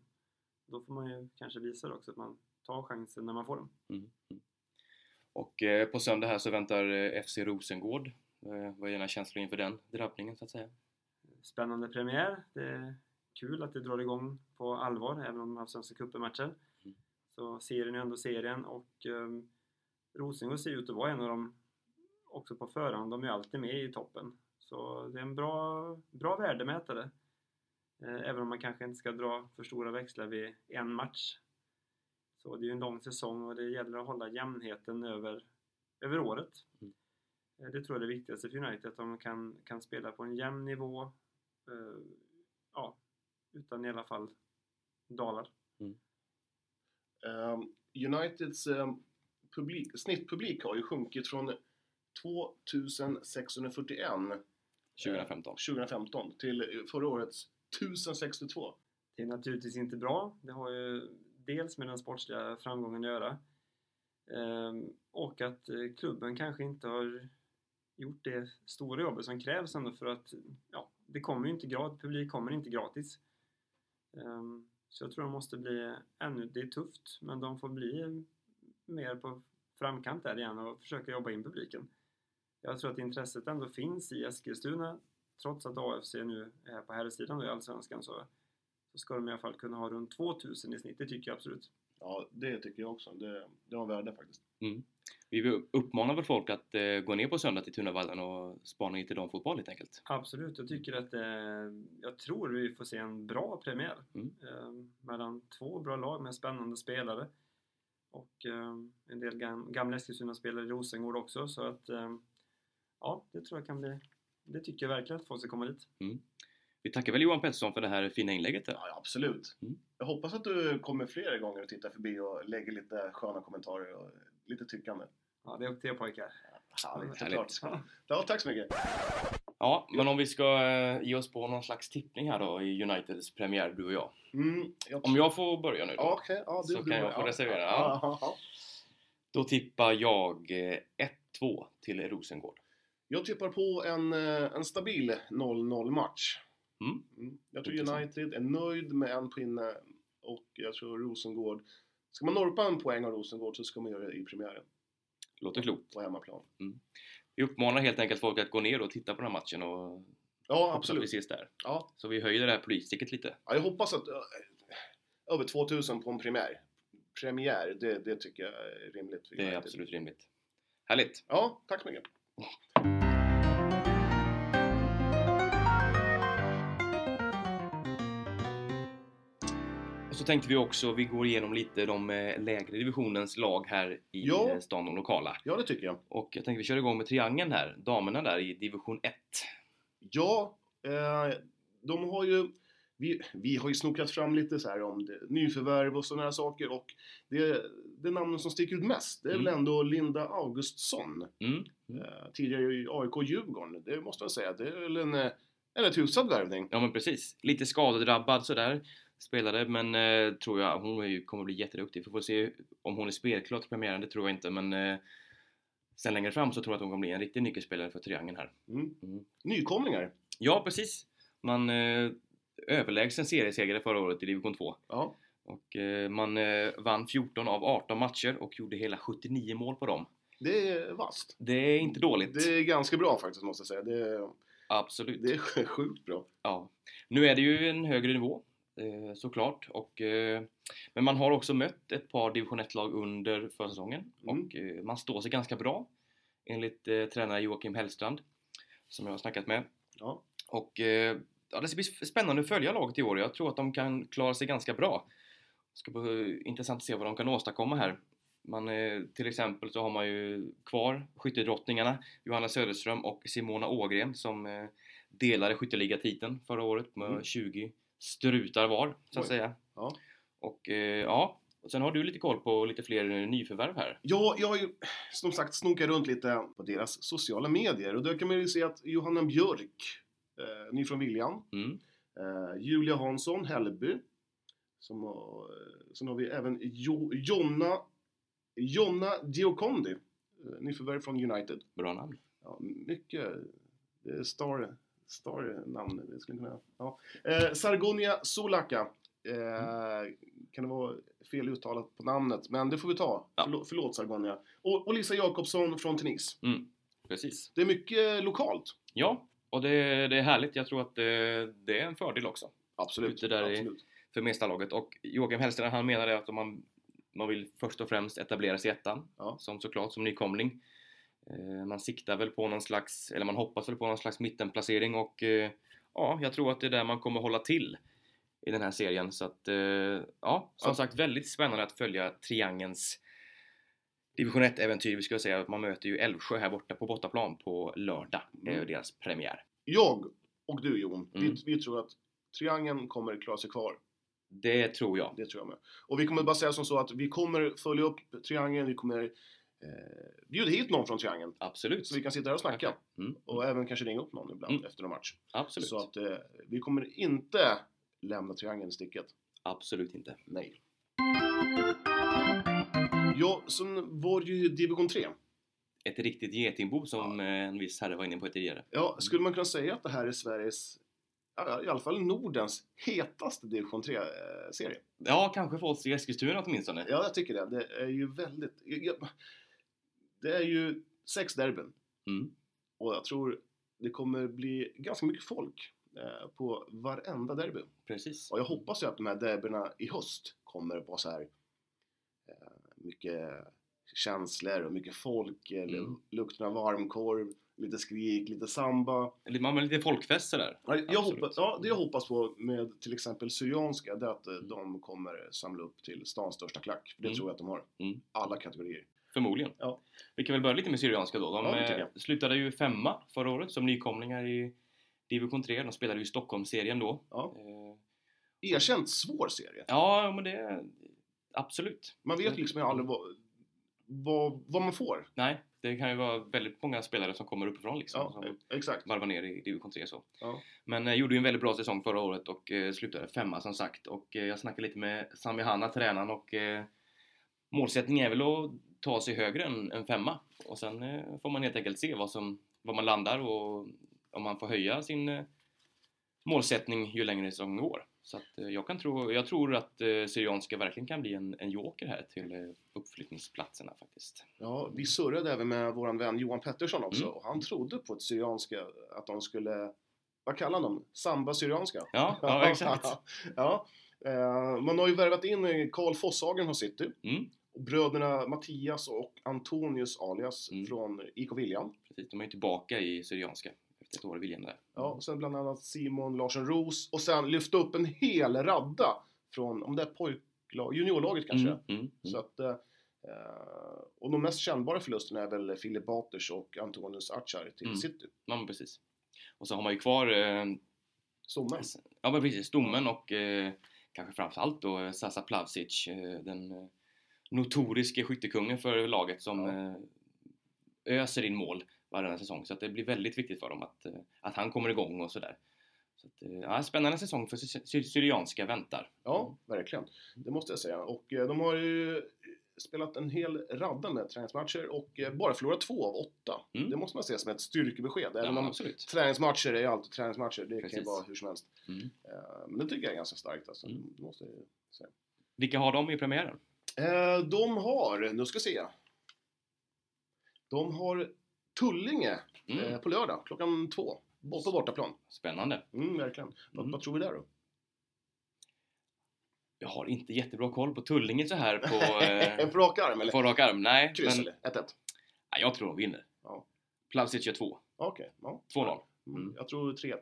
då får man ju kanske visa det också att man tar chansen när man får den. Mm. Mm. Och eh, på söndag här så väntar eh, FC Rosengård. Eh, vad är dina känslor inför den drabbningen så att säga? spännande premiär. Det är kul att det drar igång på allvar, även om de har haft Svenska cupen-matcher. Mm. Så serien är ändå serien och um, Rosengård ser ut att vara en av dem också på förhand. De är alltid med i toppen. Så det är en bra, bra värdemätare. Eh, även om man kanske inte ska dra för stora växlar vid en match. Så det är ju en lång säsong och det gäller att hålla jämnheten över, över året. Mm. Eh, Det tror jag är det viktigaste för United, att de kan, kan spela på en jämn nivå. eh, Ja, utan i alla fall dalar. Eh, Uniteds eh, publik, snittpublik har ju sjunkit från 2641 2015? 2015 till förra årets 1062. Det är naturligtvis inte bra. Det har ju dels med den sportsliga framgången att göra. Ehm, och att eh, klubben kanske inte har gjort det stora jobbet som krävs ändå för att ja, det kommer ju inte gratis, publik kommer inte gratis. Um, så jag tror de måste bli ännu, det är tufft, men de får bli mer på framkant där igen och försöka jobba in publiken. Jag tror att intresset ändå finns i Eskilstuna, trots att AFC nu är på här sidan då i Allsvenskan så, så ska de i alla fall kunna ha runt 2000 i snitt, det tycker jag absolut. Ja, det tycker jag också. Det, det har värde faktiskt. Vi vill uppmana väl folk att eh, gå ner på söndag till Tunavallen och spana lite damfotboll helt enkelt. Absolut, jag tycker att eh, jag tror vi får se en bra premiär Mm. eh, mellan två bra lag med spännande spelare och eh, en del gam, gamla Eskilstuna-spelare i Rosengård också så att eh, ja, det tror jag kan bli det tycker jag verkligen att folk ska komma dit. Vi tackar väl Johan Pettersson för det här fina inlägget där. Ja, absolut. Mm. Jag hoppas att du kommer fler gånger och tittar förbi och lägger lite sköna kommentarer och lite tyckande. Ja, det är upp till er pojkar. Härligt. såklart. Ja, tack så mycket. Ja, men om vi ska eh, ge oss på någon slags tippning här då i Uniteds premiär, du och jag. Mm, jag... Om jag får börja nu då, Ja, okej. Ja, du, så du, kan jag få ja. reservera. Ja, ja, ja. då tippar jag eh, 1-2 till Rosengård. Jag tippar på en, eh, en stabil 0-0 match. Mm. Mm. Jag tror. United är nöjd med en pinne och jag tror Rosengård... Ska man norpa en poäng av Rosengård så ska man göra det i premiären Låter klokt. på hemmaplan. Vi uppmanar helt enkelt folk att gå ner och titta på den här matchen och Ja, hoppas att vi absolut. ses där. Ja. Så vi höjer det här publiksticket lite. Ja, jag hoppas att ö, över 2000 på en premiär. Premiär, det, det tycker jag är rimligt. Det är absolut rimligt. Härligt! Ja, tack så mycket. så tänkte vi också, vi går igenom lite de eh, lägre divisionens lag här i Ja. eh, stan, de lokala. Ja, det tycker jag. Och jag tänkte vi kör igång med triangeln här, damerna där i division 1. Ja, eh, de har ju... Vi, vi har ju snokat fram lite så här om det, nyförvärv och sådana här saker och det, det namnet som sticker ut mest det är väl Mm. ändå Linda Augustsson. Mm. Eh, tidigare i AIK Djurgården. Det måste jag säga. Det är väl en, eh, en rätt hyfsad värvning. Ja men precis, lite skadedrabbad sådär. Spelade men eh, tror jag hon är kommer bli jätteduktig. Vi får se om hon är spelklar till premiären, det tror jag inte men eh, sen längre fram så tror jag att hon kommer bli en riktig nyckelspelare för triangeln här. Mm. Mm. Nykomlingar. Ja precis, man eh, överlägsen seriesegrare förra året i division 2. Ja. Och eh, man eh, vann 14 av 18 matcher och gjorde hela 79 mål på dem. Det är vasst. Det är inte dåligt. Det är ganska bra faktiskt måste jag säga. Det är, Absolut. det är sjukt bra. Ja. Nu är det ju en högre nivå såklart. Och, eh, men man har också mött ett par division 1-lag under försäsongen Mm. och eh, man står sig ganska bra enligt eh, tränare Joakim Hellstrand som jag har snackat med. Ja. Och eh, ja, det ska bli spännande att följa laget i år. Jag tror att de kan klara sig ganska bra. Det ska bli intressant att se vad de kan åstadkomma här. Man, eh, till exempel så har man ju kvar skyttedrottningarna Johanna Söderström och Simona Ågren som eh, delade skytteligatiteln förra året med Mm. 20 strutar var, så att Oj. säga. Ja. Och eh, ja, och sen har du lite koll på lite fler eh, nyförvärv här. Ja, jag har ju som sagt snokat runt lite på deras sociala medier och där kan man ju se att Johanna Björk, eh, ny från Viljan, Mm. eh, Julia Hansson, Hällby, som har, eh, sen har vi även jo, Jonna, Jonna Giocondi, eh, nyförvärv från United. Bra namn. Ja, mycket star, star namn. Det skulle kunna, ja. eh, Sargonia Solaka. Eh, kan det vara fel uttalat på namnet, men det får vi ta. Ja. Förlåt, förlåt Sargonia. Och, och Lisa Jakobsson från Tunis. Precis. Det är mycket lokalt. Ja, och det, det är härligt. Jag tror att det, det är en fördel också. Absolut. Ute där i- absolut. för Mästarlaget. Och Joakim Hellstrand han menade att om man, man vill först och främst etablera sig i ettan, Ja. som såklart som nykomling. Eh, man siktar väl på någon slags, eller man hoppas väl på någon slags mittenplacering och eh, ja, jag tror att det är där man kommer hålla till i den här serien. Så att, eh, ja, som Ja. sagt väldigt spännande att följa Triangens Division 1-äventyr. Vi ska säga att man möter ju Älvsjö här borta på bortaplan på lördag. Det är ju Mm. deras premiär. Jag och du Jon, Mm. vi, vi tror att Triangeln kommer klara sig kvar. Det tror jag. Det tror jag med. Och vi kommer bara säga som så att vi kommer följa upp Triangeln. Vi kommer eh, bjuda hit någon från Triangeln. Absolut. Så vi kan sitta här och snacka. Mm. Och även kanske ringa upp någon ibland Mm. efter en match. Absolut. Så att eh, vi kommer inte lämna triangeln i sticket. Absolut inte. Nej. Ja, sen var ju division 3. Ett riktigt getingbo som eh, en viss herre var inne på tidigare. Ja, skulle man kunna säga att det här är Sveriges, ja, i alla fall Nordens, hetaste division 3-serie? Ja, kanske för oss i Eskilstuna åtminstone. Ja, jag tycker det. Det är ju väldigt... ja, Det är ju sex derbyn. Mm. Och jag tror det kommer bli ganska mycket folk eh, på varenda derby. Precis. Och jag hoppas ju att de här derbyna i höst kommer vara så här eh, mycket känslor och mycket folk, Mm. lukten av varmkorv, lite skrik, lite samba. Eller Man har lite folkfest. Ja, Jag hoppas, ja, det jag hoppas på med till exempel Syrianska, det är att Mm. de kommer samla upp till stans största klack. Det Mm. tror jag att de har. Mm. Alla kategorier. Förmodligen. Ja. Vi kan väl börja lite med Syrianska då. De Ja, eh, slutade ju femma förra året som nykomlingar i Division 3. De spelade ju Stockholmsserien då. Ja. Eh, Erkänt svår serie. Ja, men det... Absolut. Man vet liksom aldrig vad, vad, vad man får. Nej, det kan ju vara väldigt många spelare som kommer uppifrån liksom. Ja, som eh, exakt. varvar ner i Division 3 så. Ja. Men eh, gjorde ju en väldigt bra säsong förra året och eh, slutade femma som sagt. Och eh, jag snackade lite med Sami Hanna, tränaren, och eh, målsättningen är väl att ta sig högre än, än femma. Och sen eh, får man helt enkelt se vad, som, vad man landar och om man får höja sin eh, målsättning ju längre säsongen går. Så att, eh, jag, kan tro, jag tror att eh, Syrianska verkligen kan bli en, en joker här till eh, uppflyttningsplatserna faktiskt. Ja, vi surrade även med vår vän Johan Pettersson också Mm. och han trodde på ett Syrianska, att de skulle, vad kallar de Samba Syrianska? Ja, ja exakt. ja. Eh, man har ju värvat in Karl Fosshagen från City. Mm, bröderna Mattias och Antonius alias Mm. från IK Viljan. precis, de är ju tillbaka i Syrianska efter ett år i Viljan där. Ja, och sen bland annat Simon Larsson Ros och sen lyfta upp en hel radda från, om det är pojklag, juniorlaget kanske. Mm, mm, mm. Så att, eh, eh, och de mest kännbara förlusterna är väl Filip Baters och Antonius Achar till Mm. City. Ja, men precis. Och så har man ju kvar eh, Sommen. Ja men precis, stommen och eh, kanske framförallt då Sasa Plavsic, eh, den eh, notoriske skyttekungen för laget som Ja. eh, öser in mål varje säsong. Så det blir väldigt viktigt för dem att, eh, att han kommer igång och sådär. Så att, eh, ja, spännande säsong för Sy- Sy- Syrianska väntar. Ja, verkligen. Det måste jag säga. Och de har ju spelat en hel radda med träningsmatcher och bara förlorat två av åtta. Mm. Det måste man se som ett styrkebesked. Även Ja, om absolut. träningsmatcher är ju alltid träningsmatcher. Det kan ju Precis. vara hur som helst. Mm. Men det tycker jag är ganska starkt alltså. Mm. Det måste jag säga. Vilka har de i premiären? Eh, De har, nu ska vi se. De har Tullinge Mm. eh, på lördag klockan två. På bortaplan. Spännande. Mm, verkligen. Vad, Mm. vad tror vi där då? Jag har inte jättebra koll på Tullinge så här på, eh, på rak arm eller? på rak arm. Nej, Kryss men eller? 1-1? nej, jag tror de vinner. Ja. Plavsic gör två. Okej, ja. 2-0. Mm. Mm. Jag tror 3-1.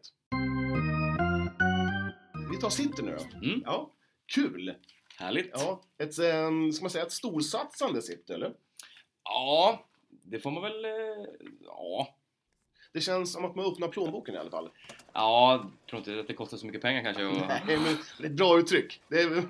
Vi tar City nu då. Mm. Ja, kul! Härligt. Ja, ett, eh, ska man säga ett storsatsande City, eller? Ja, det får man väl... eh, Ja, Det känns som att man öppnar plånboken i alla fall. ja jag tror inte att det kostar så mycket pengar kanske. Och... Nej, men det är ett bra uttryck. Det är,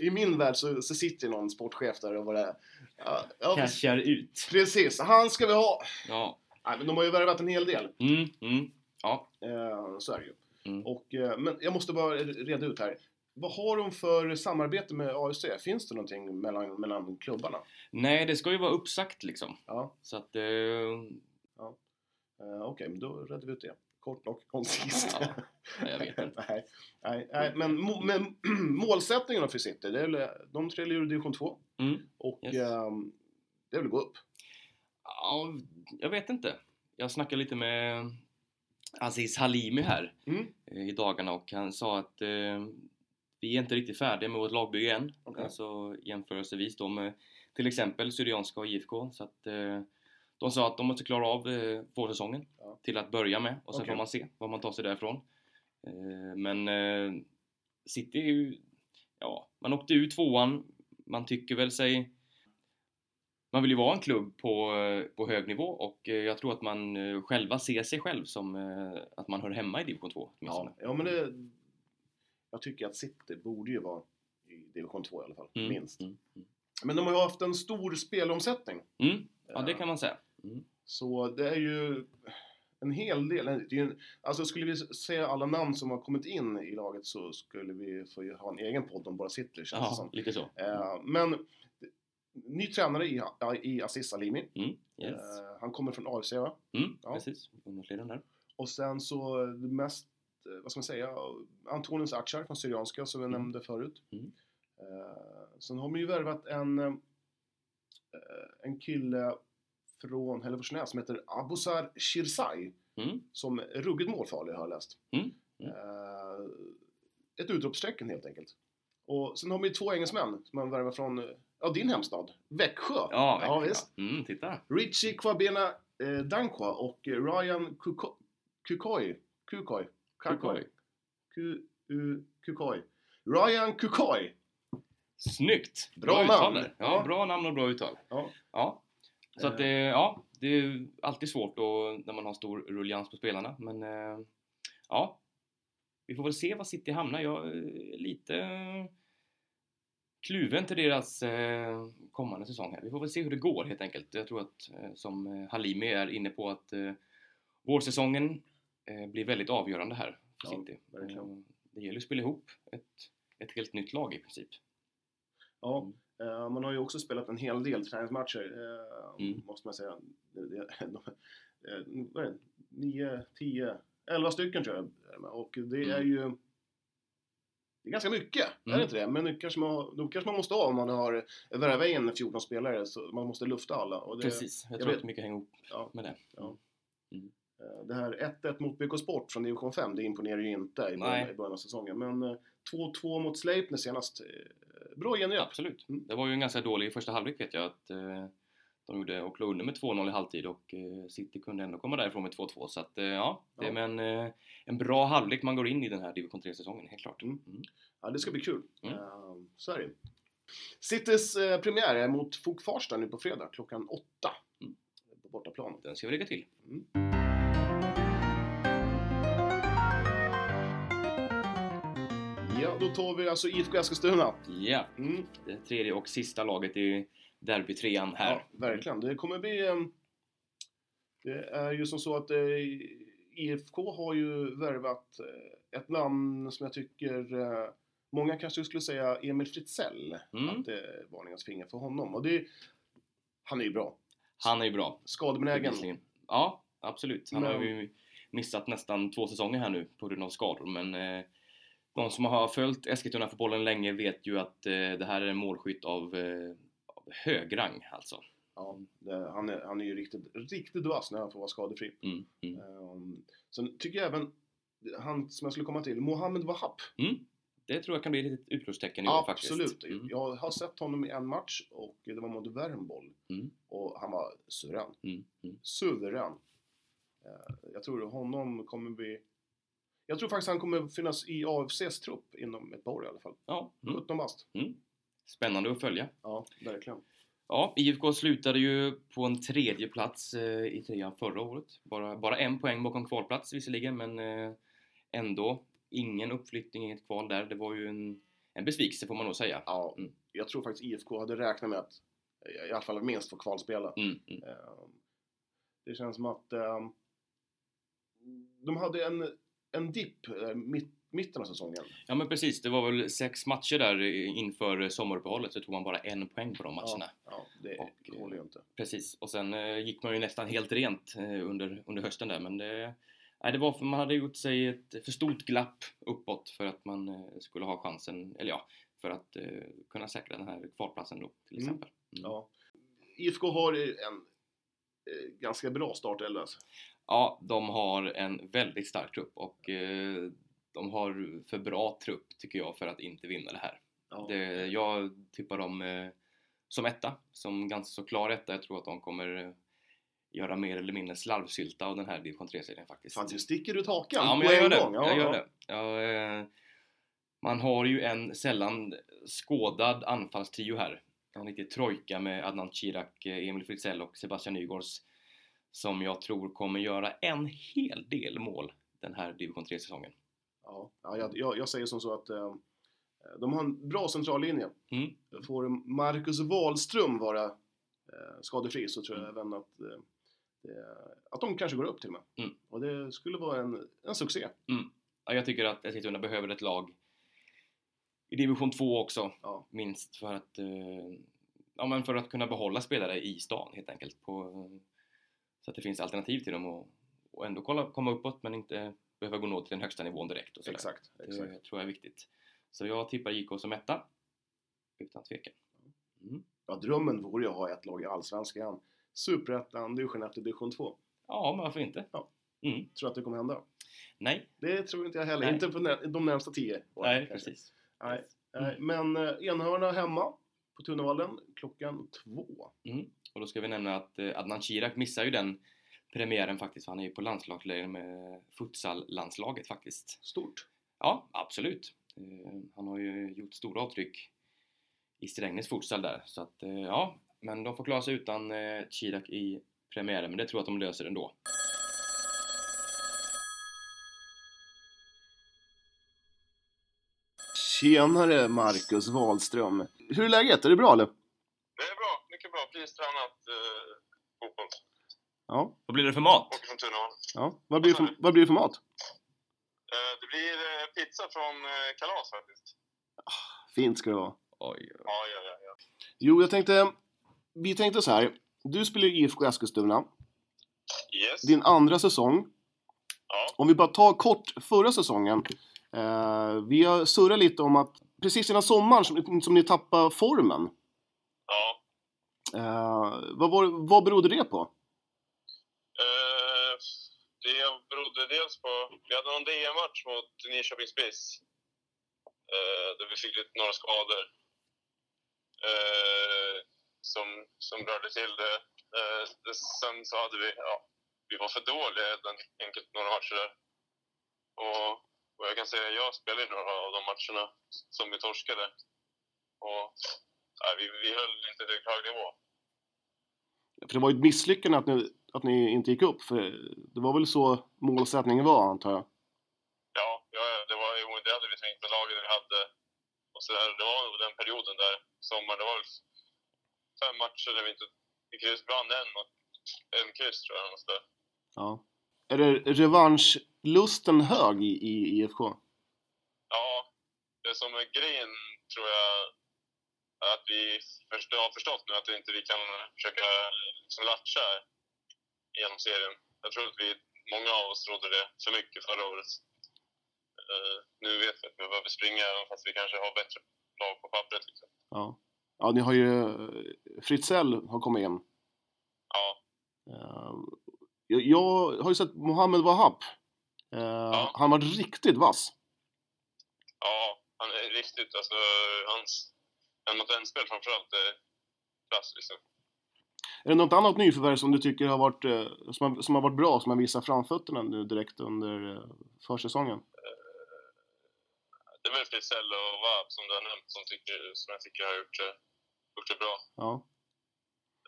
I min värld så, så sitter någon sportchef där och bara... Ja, ja, Cashar ut. precis, han ska vi ha! Ja. Nej, men de har ju värvat en hel del. Mm, mm. Ja. Eh, så är det ju. Mm. Och, eh, men jag måste bara reda ut här. Vad har de för samarbete med AFC? Finns det någonting mellan, mellan klubbarna? Nej, det ska ju vara uppsagt liksom. Ja, Så att... Eh, eh, okej, men då redde vi ut det. Kort och koncist. Ja, nej, jag vet inte. nej, nej, nej, men, må, men målsättningen då för City, det är väl, de trillar ur division 2 Mm. och Yes. ehm, det är väl gå upp. ja, jag vet inte. Jag snackade lite med Aziz Halimi här Mm. eh, i dagarna och han sa att eh, vi är inte riktigt färdiga med vårt lagbygge än. Okej. Alltså jämförelsevis då med till exempel Syrianska och IFK. Så att eh, de sa att de måste klara av eh, vårsäsongen Ja. till att börja med och sen Okej. får man se vad man tar sig därifrån. Eh, men eh, City är ju, ja, man åkte ut tvåan. Man tycker väl sig man vill ju vara en klubb på, eh, på hög nivå och eh, jag tror att man eh, själva ser sig själv som att man hör hemma i division 2 åtminstone. Ja, ja, men det, jag tycker att City borde ju vara i division 2 i alla fall, Mm, minst. Mm, mm. Men de har ju haft en stor spelomsättning. Mm, ja, det Eh, kan man säga. Mm. Så det är ju en hel del. Det en, alltså skulle vi säga alla namn som har kommit in i laget så skulle vi få ha en egen podd om bara City känns Ja, som. lite så. Eh, men ny tränare i, i Aziz Salimi. Mm, yes. Eh, han kommer från AFC va? Mm, ja. precis. Ungdomsledaren där. Och sen så det mest, vad ska man säga, Antonius Achar från Syrianska som vi Mm. nämnde förut. Mm. Eh, sen har man ju värvat en, eh, en kille från Hälleforsnäs som heter Abusar Shirzai Mm, som är ruggigt målfarlig har jag läst. Mm. Mm. Eh, ett utropstecken helt enkelt. Och sen har vi två engelsmän som man värvar från eh, ja, din hemstad, Växjö. ja, ja verkligen. visst. Mm, titta. Richie Kwabena eh, Dankwa och eh, Ryan Kuko- Kukoy. Kukoi. Ku- Kukoy. Ryan Kukoy. Snyggt! Bra namn. uttal där. Ja, bra namn och bra uttal. Ja. Ja. Så att, eh, ja, det är alltid svårt då när man har stor rullians på spelarna. Men eh, ja, vi får väl se var City hamnar. Jag är lite eh, kluven till deras eh, kommande säsong här. Vi får väl se hur det går helt enkelt. Jag tror att eh, som eh, Halimi är inne på att eh, vårsäsongen eh, blir väldigt avgörande här för Ja, City. verkligen. Eh, det gäller att spela ihop ett, ett helt nytt lag i princip. Ja, eh, man har ju också spelat en hel del träningsmatcher, eh, Mm. måste man säga. Eh, vad är det? 9, 10, 11 stycken tror jag. Och det är Mm. ju det är ganska mycket, är Mm. det inte det? Men det kanske man, då kanske man måste ha om man har värvat in 14 spelare, så man måste lufta alla. Det, Precis, jag, jag tror vet. att mycket hänger ihop Ja. med det. Ja. Mm. Eh, Det här 1-1 mot BK Sport från division 5, det imponerar ju inte i början, i början av säsongen. Men eh, 2-2 mot Sleipner senast, eh, bra gengrepp. Absolut. Mm. Det var ju en ganska dålig första halvlek vet jag att eh, De gjorde och låg under med 2-0 i halvtid och eh, City kunde ändå komma därifrån med 2-2 så att eh, ja, det är en, eh, en bra halvlek man går in i den här division 3-säsongen, helt klart. Mm. Mm. Ja, det ska bli kul. Mm. Eh, så är det. Citys eh, premiär är mot FOK Farsta nu på fredag klockan åtta. Mm. På bortaplan. Den ska vi lägga till. Ja, då tar vi alltså IFK Eskilstuna. Ja, Mm. det tredje och sista laget i derbytrean här. Ja, verkligen. Det kommer bli... eh, Det är ju som så att eh, IFK har ju värvat eh, ett namn som jag tycker eh, många kanske skulle säga Emil Fritzell. Mm. Att det är varningens finger för honom. Och det, han är ju bra. Han är ju bra. Skadebenägen. Ja, absolut. Han har Men- ju missat nästan två säsonger här nu på grund av skador, men de som har följt Eskilstuna-fotbollen länge vet ju att eh, det här är en målskytt av, eh, av hög rang alltså. Ja, det, han, är, han är ju riktigt, riktigt vass när han får vara skadefri. Mm, mm. Um, sen tycker jag även, han som jag skulle komma till, Mohammed Wahab. Mm. Det tror jag kan bli ett litet utropstecken i år faktiskt. Absolut. Mm. Jag har sett honom i en match och det var mot Värmboll. Mm. Och han var suverän. Mm. Mm. Suverän. Eh, Jag tror honom kommer bli... Jag tror faktiskt han kommer finnas i AFCs trupp inom ett par år i alla fall. Ja, mm. 17 bast. Spännande att följa. Ja, verkligen. Ja, IFK slutade ju på en tredje plats eh, i trean förra året. Bara, bara en poäng bakom kvalplats visserligen, men eh, ändå ingen uppflyttning, inget kval där. Det var ju en, en besvikelse får man nog säga. Ja, Mm. jag tror faktiskt IFK hade räknat med att eh, i alla fall minst få kvalspela. Mm, mm. Eh, Det känns som att eh, de hade en, en dipp eh, mitt, mitten av säsongen. Ja men precis, det var väl sex matcher där inför sommaruppehållet så tog man bara en poäng på de matcherna. Ja, ja det Och, det håller ju inte. Precis, och sen eh, gick man ju nästan helt rent eh, under, under hösten där men det, nej, det var för man hade gjort sig ett för stort glapp uppåt för att man eh, skulle ha chansen, eller ja, för att eh, kunna säkra den här kvalplatsen då till Mm. exempel. Mm. Ja. IFK har en eh, ganska bra startelva. alltså. Ja, de har en väldigt stark trupp och eh, de har för bra trupp tycker jag för att inte vinna det här. Ja. Det, jag tippar dem eh, som etta, som ganska så klar etta. Jag tror att de kommer eh, göra mer eller mindre slarvsylta av den här division 3-serien faktiskt. Fan, du sticker ut hakan ja, men jag gör det. gång. Ja, jag gör det. Ja, eh, man har ju en sällan skådad anfallstrio här. En riktig trojka med Adnan Chirac, eh, Emil Fritzell och Sebastian Nygårds som jag tror kommer göra en hel del mål den här division 3-säsongen. Ja, ja, jag, jag, jag säger som så att eh, de har en bra centrallinje. Mm. Får Marcus Wahlström vara eh, skadefri så tror jag även att, eh, att de kanske går upp till och med. Mm. Och det skulle vara en, en succé. Ja, jag tycker att Eskilstuna behöver ett lag i division 2 också, Ja. minst för att, eh, ja, men för att kunna behålla spelare i stan helt enkelt. På, så att det finns alternativ till dem och, och ändå kolla, komma uppåt men inte behöva gå nå till den högsta nivån direkt. Och sådär. Exakt. exakt. Det tror jag är viktigt. Så jag tippar JK som etta, utan tvekan. Mm. Ja, drömmen vore ju att ha ett lag i Allsvenskan. Superettan, division 1 till division 2. Ja, men varför inte? Ja. Mm. Tror att det kommer hända? Nej, Det tror inte jag heller. Nej. Inte på de närmsta tio åren, nej kanske. precis. Nej. Nej, Men eh, Enhörna hemma på Tunnavallen klockan två. Mm. Och då ska vi nämna att eh, Adnan Chirac missar ju den premiären faktiskt, för han är ju på landslagsläger med futsal-landslaget faktiskt. Stort. Ja, absolut. Eh, han har ju gjort stora avtryck i Strängnäs futsal där, så att eh, ja, men de får klara sig utan Chirac i premiären, men det tror jag att de löser ändå. Tjenare Marcus Wahlström. Hur är läget? Är det bra eller? Det är bra, mycket bra. Precis tränat eh, fotboll. Ja. Vad blir det för mat? Åker från Tunavallen. ja. Vad, blir det för, vad blir det för mat? Eh, det blir eh, pizza från eh, Kalas faktiskt. Fint ska det vara. Oj, Ja, ja, ja. ja. Jo, jag tänkte... Vi tänkte så här. Du spelar i IFK Eskilstuna. Yes. Din andra säsong. Ja. Om vi bara tar kort förra säsongen. Eh, vi har surrat lite om att precis innan sommaren som, som ni tappade formen. Eh, vad, var, vad berodde det på? Eh, det berodde dels på... Vi hade någon DM-match mot Nyköping Spiss. Eh, där vi fick lite, några skador. Eh, som, som rörde till det Eh, det- sen så hade vi, ja, vi var för dåliga helt enkelt några matcher där. Och, och jag kan säga, jag spelade några av de matcherna som vi torskade. Och nej, vi, vi höll inte hög nivå. För det var ju ett misslyckande att ni, att ni inte gick upp, för det var väl så målsättningen var antar jag? Ja, ja, det var ju, det hade vi tänkt med laget vi hade. Och så där, det var den perioden där, sommar, det var väl fem matcher där vi inte vi vann en och en kryss tror jag. Så. Ja. Är det revanschlusten hög i, i IFK? Ja, det som är grejen tror jag är att vi först, har förstått nu att inte vi kan försöka liksom latcha genom serien. Jag tror att vi, många av oss trodde det för mycket förra året. Eh, nu vet vi att vi behöver springa även fast vi kanske har bättre lag på pappret. Liksom. Ja. Ja, ni har ju... Fritzell har kommit in. Ja, Eh, jag, jag har ju sett Mohammed Wahab. Eh, Han var riktigt vass. ja, han är riktigt, alltså hans en mot en spel framförallt är klass liksom. Är det något annat nyförvärv som du tycker har varit, eh, som har, som har varit bra, som har visat framfötterna nu direkt under eh, försäsongen? Det är väl Fritzell och Wab som du har nämnt som, tycker, som jag tycker har gjort, gjort det bra. Ja.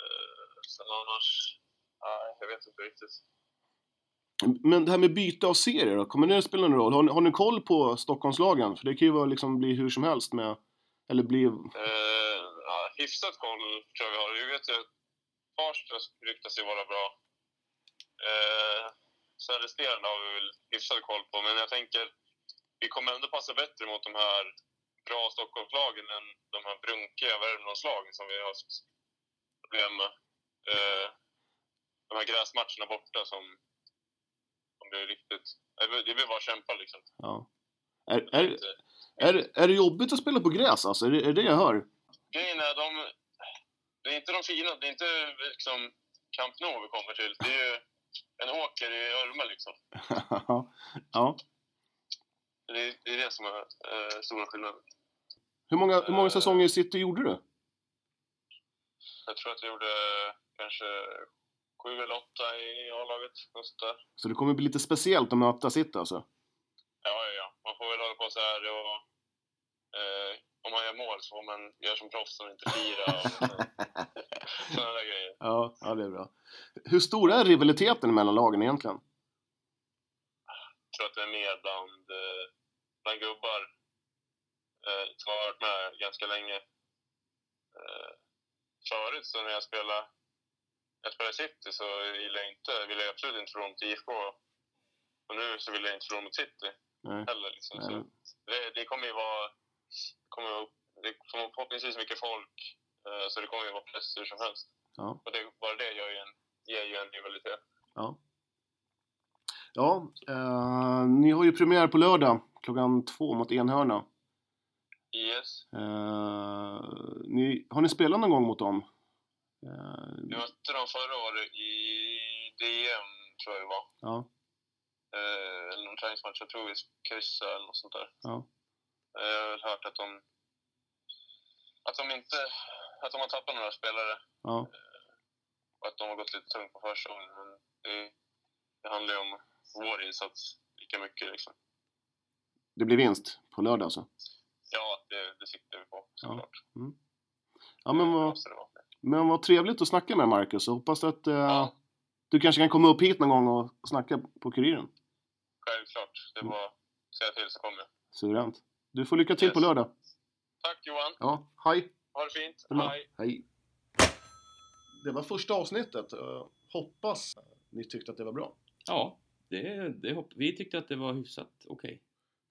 Eh, Sen annars, nej, jag vet inte riktigt. Men det här med byte av serier då, kommer det att spela någon roll? Har ni, har ni koll på Stockholmslagen? För det kan ju vara, liksom, bli hur som helst med, eller bli... Eh, ja, hyfsat koll tror jag vi har. Vi vet ju att Farsta ryktas ju vara bra. Eh, sen resterande har vi väl hyfsat koll på, men jag tänker vi kommer ändå passa bättre mot de här bra Stockholmslagen än de här brunkiga Värmlandslagen som vi har haft problem med. Eh, de här gräsmatcherna borta som, som blir riktigt... Det blir- Det blir bara att kämpa liksom. Ja. Är, är, är, är det jobbigt att spela på gräs alltså? Är det, är det jag hör? Grejen är, de, det är inte de fina, det är inte liksom Camp Nou vi kommer till. Det är ju en åker i Örme liksom. ja. Det är, det är det som är eh, stora skillnaden. Hur många, hur många säsonger i City gjorde du? Jag tror att jag gjorde kanske sju eller åtta i A-laget. Så det kommer bli lite speciellt att möta City alltså? Ja, ja, ja. Man får väl hålla på så här och eh, om man gör mål så får man göra som proffs och inte fira och sådana där grejer. Ja, ja, det är bra. Hur stor är rivaliteten mellan lagen egentligen? Jag tror att det är mer bland, eh, bland gubbar eh, som har varit med ganska länge. Eh, förut så när jag spelade, jag spelade City så ville jag, inte, ville jag absolut inte förlora mot IFK. Och nu så vill jag inte förlora mot City Nej. heller. Liksom. Så det, det kommer ju vara, kommer, att- det kommer förhoppningsvis mycket folk. Eh, så det kommer ju vara press hur som helst. Ja. Och det, bara det gör ju en, ger ju en rivalitet. Ja. Ja, eh, ni har ju premiär på lördag klockan två mot Enhörna. Yes. Eh, ni, har ni spelat någon gång mot dem? Eh, Vi mötte dem förra året i DM, tror jag det var. ja, Eh, eller någon träningsmatch. Jag tror vi kryssade eller något sånt där. ja, Eh, jag har väl hört att de, att de inte att de har tappat några spelare ja, och att de har gått lite tungt på försäsongen. Men det, det handlar ju om vår insats lika mycket. Liksom. det blir vinst på lördag alltså? Ja, det, det siktar vi på såklart. Ja, men Det vad, måste det vara. men vad trevligt att snacka med Marcus och hoppas att eh, Ja. du kanske kan komma upp hit någon gång och snacka på Kuriren. Självklart. Det bara att säga till så kommer jag. Suveränt. Du får lycka till på Yes. lördag. Tack Johan. Ja, hej! Ha det fint. Detsamma. Hej. Hej! Det var första avsnittet. Eh, hoppas ni tyckte att det var bra. Ja, det, det hopp- vi tyckte att det var hyfsat okej.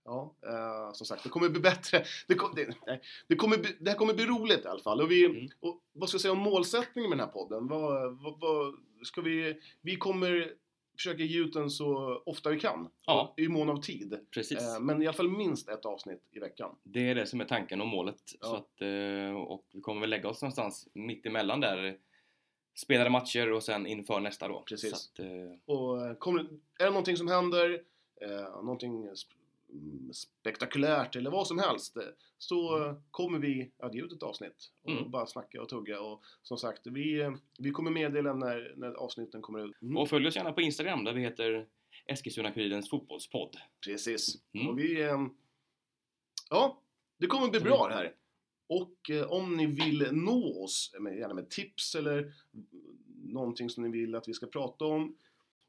Ja, eh, som sagt, det kommer bli bättre. Det, kom, det, nej, det, kommer bli, det här kommer bli roligt i alla fall. Och, vi, Mm. och vad ska jag säga om målsättningen med den här podden? Vad, vad, vad ska vi, vi kommer försöka ge ut den så ofta vi kan. Ja. I mån av tid. Precis. Eh, men i alla fall minst ett avsnitt i veckan. Det är det som är tanken och målet. Ja. Så att, eh, och vi kommer väl lägga oss någonstans mitt emellan där. Spelade matcher och sen inför nästa då. Precis. Att, eh, Och kommer, är det någonting som händer, eh, någonting spektakulärt eller vad som helst så eh, kommer vi att ge ut ett avsnitt och Mm. bara snacka och tugga och som sagt vi, vi kommer meddela när, när avsnitten kommer ut. Mm. Och följ oss gärna på Instagram där vi heter Eskilstuna-Kurirens fotbollspodd. Precis. Mm. Och vi, eh, ja, det kommer bli bra det här. Och eh, om ni vill nå oss, med, gärna med tips eller mm, någonting som ni vill att vi ska prata om,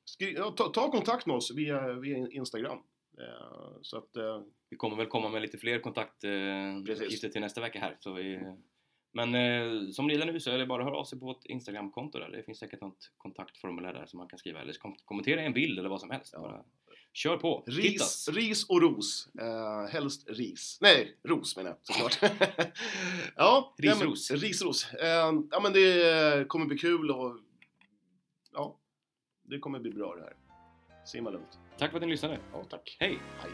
skri, ja, ta, ta kontakt med oss via, via Instagram. Eh, så att, eh, Vi kommer väl komma med lite fler kontaktuppgifter Precis. till nästa vecka här. Så vi, men eh, som det nu så är det bara att höra av sig på vårt Instagramkonto där. Det finns säkert något kontaktformulär där som man kan skriva eller kom kommentera en bild eller vad som helst. Ja. Kör på! Ris, ris och ros. Eh, helst ris. Nej, ros menar jag såklart. ja, Risros. Ja, risros. Eh, ja men det kommer bli kul och ja, det kommer bli bra det här. Simma lugnt. Tack för att ni lyssnade. Ja, tack. Hej! Hej.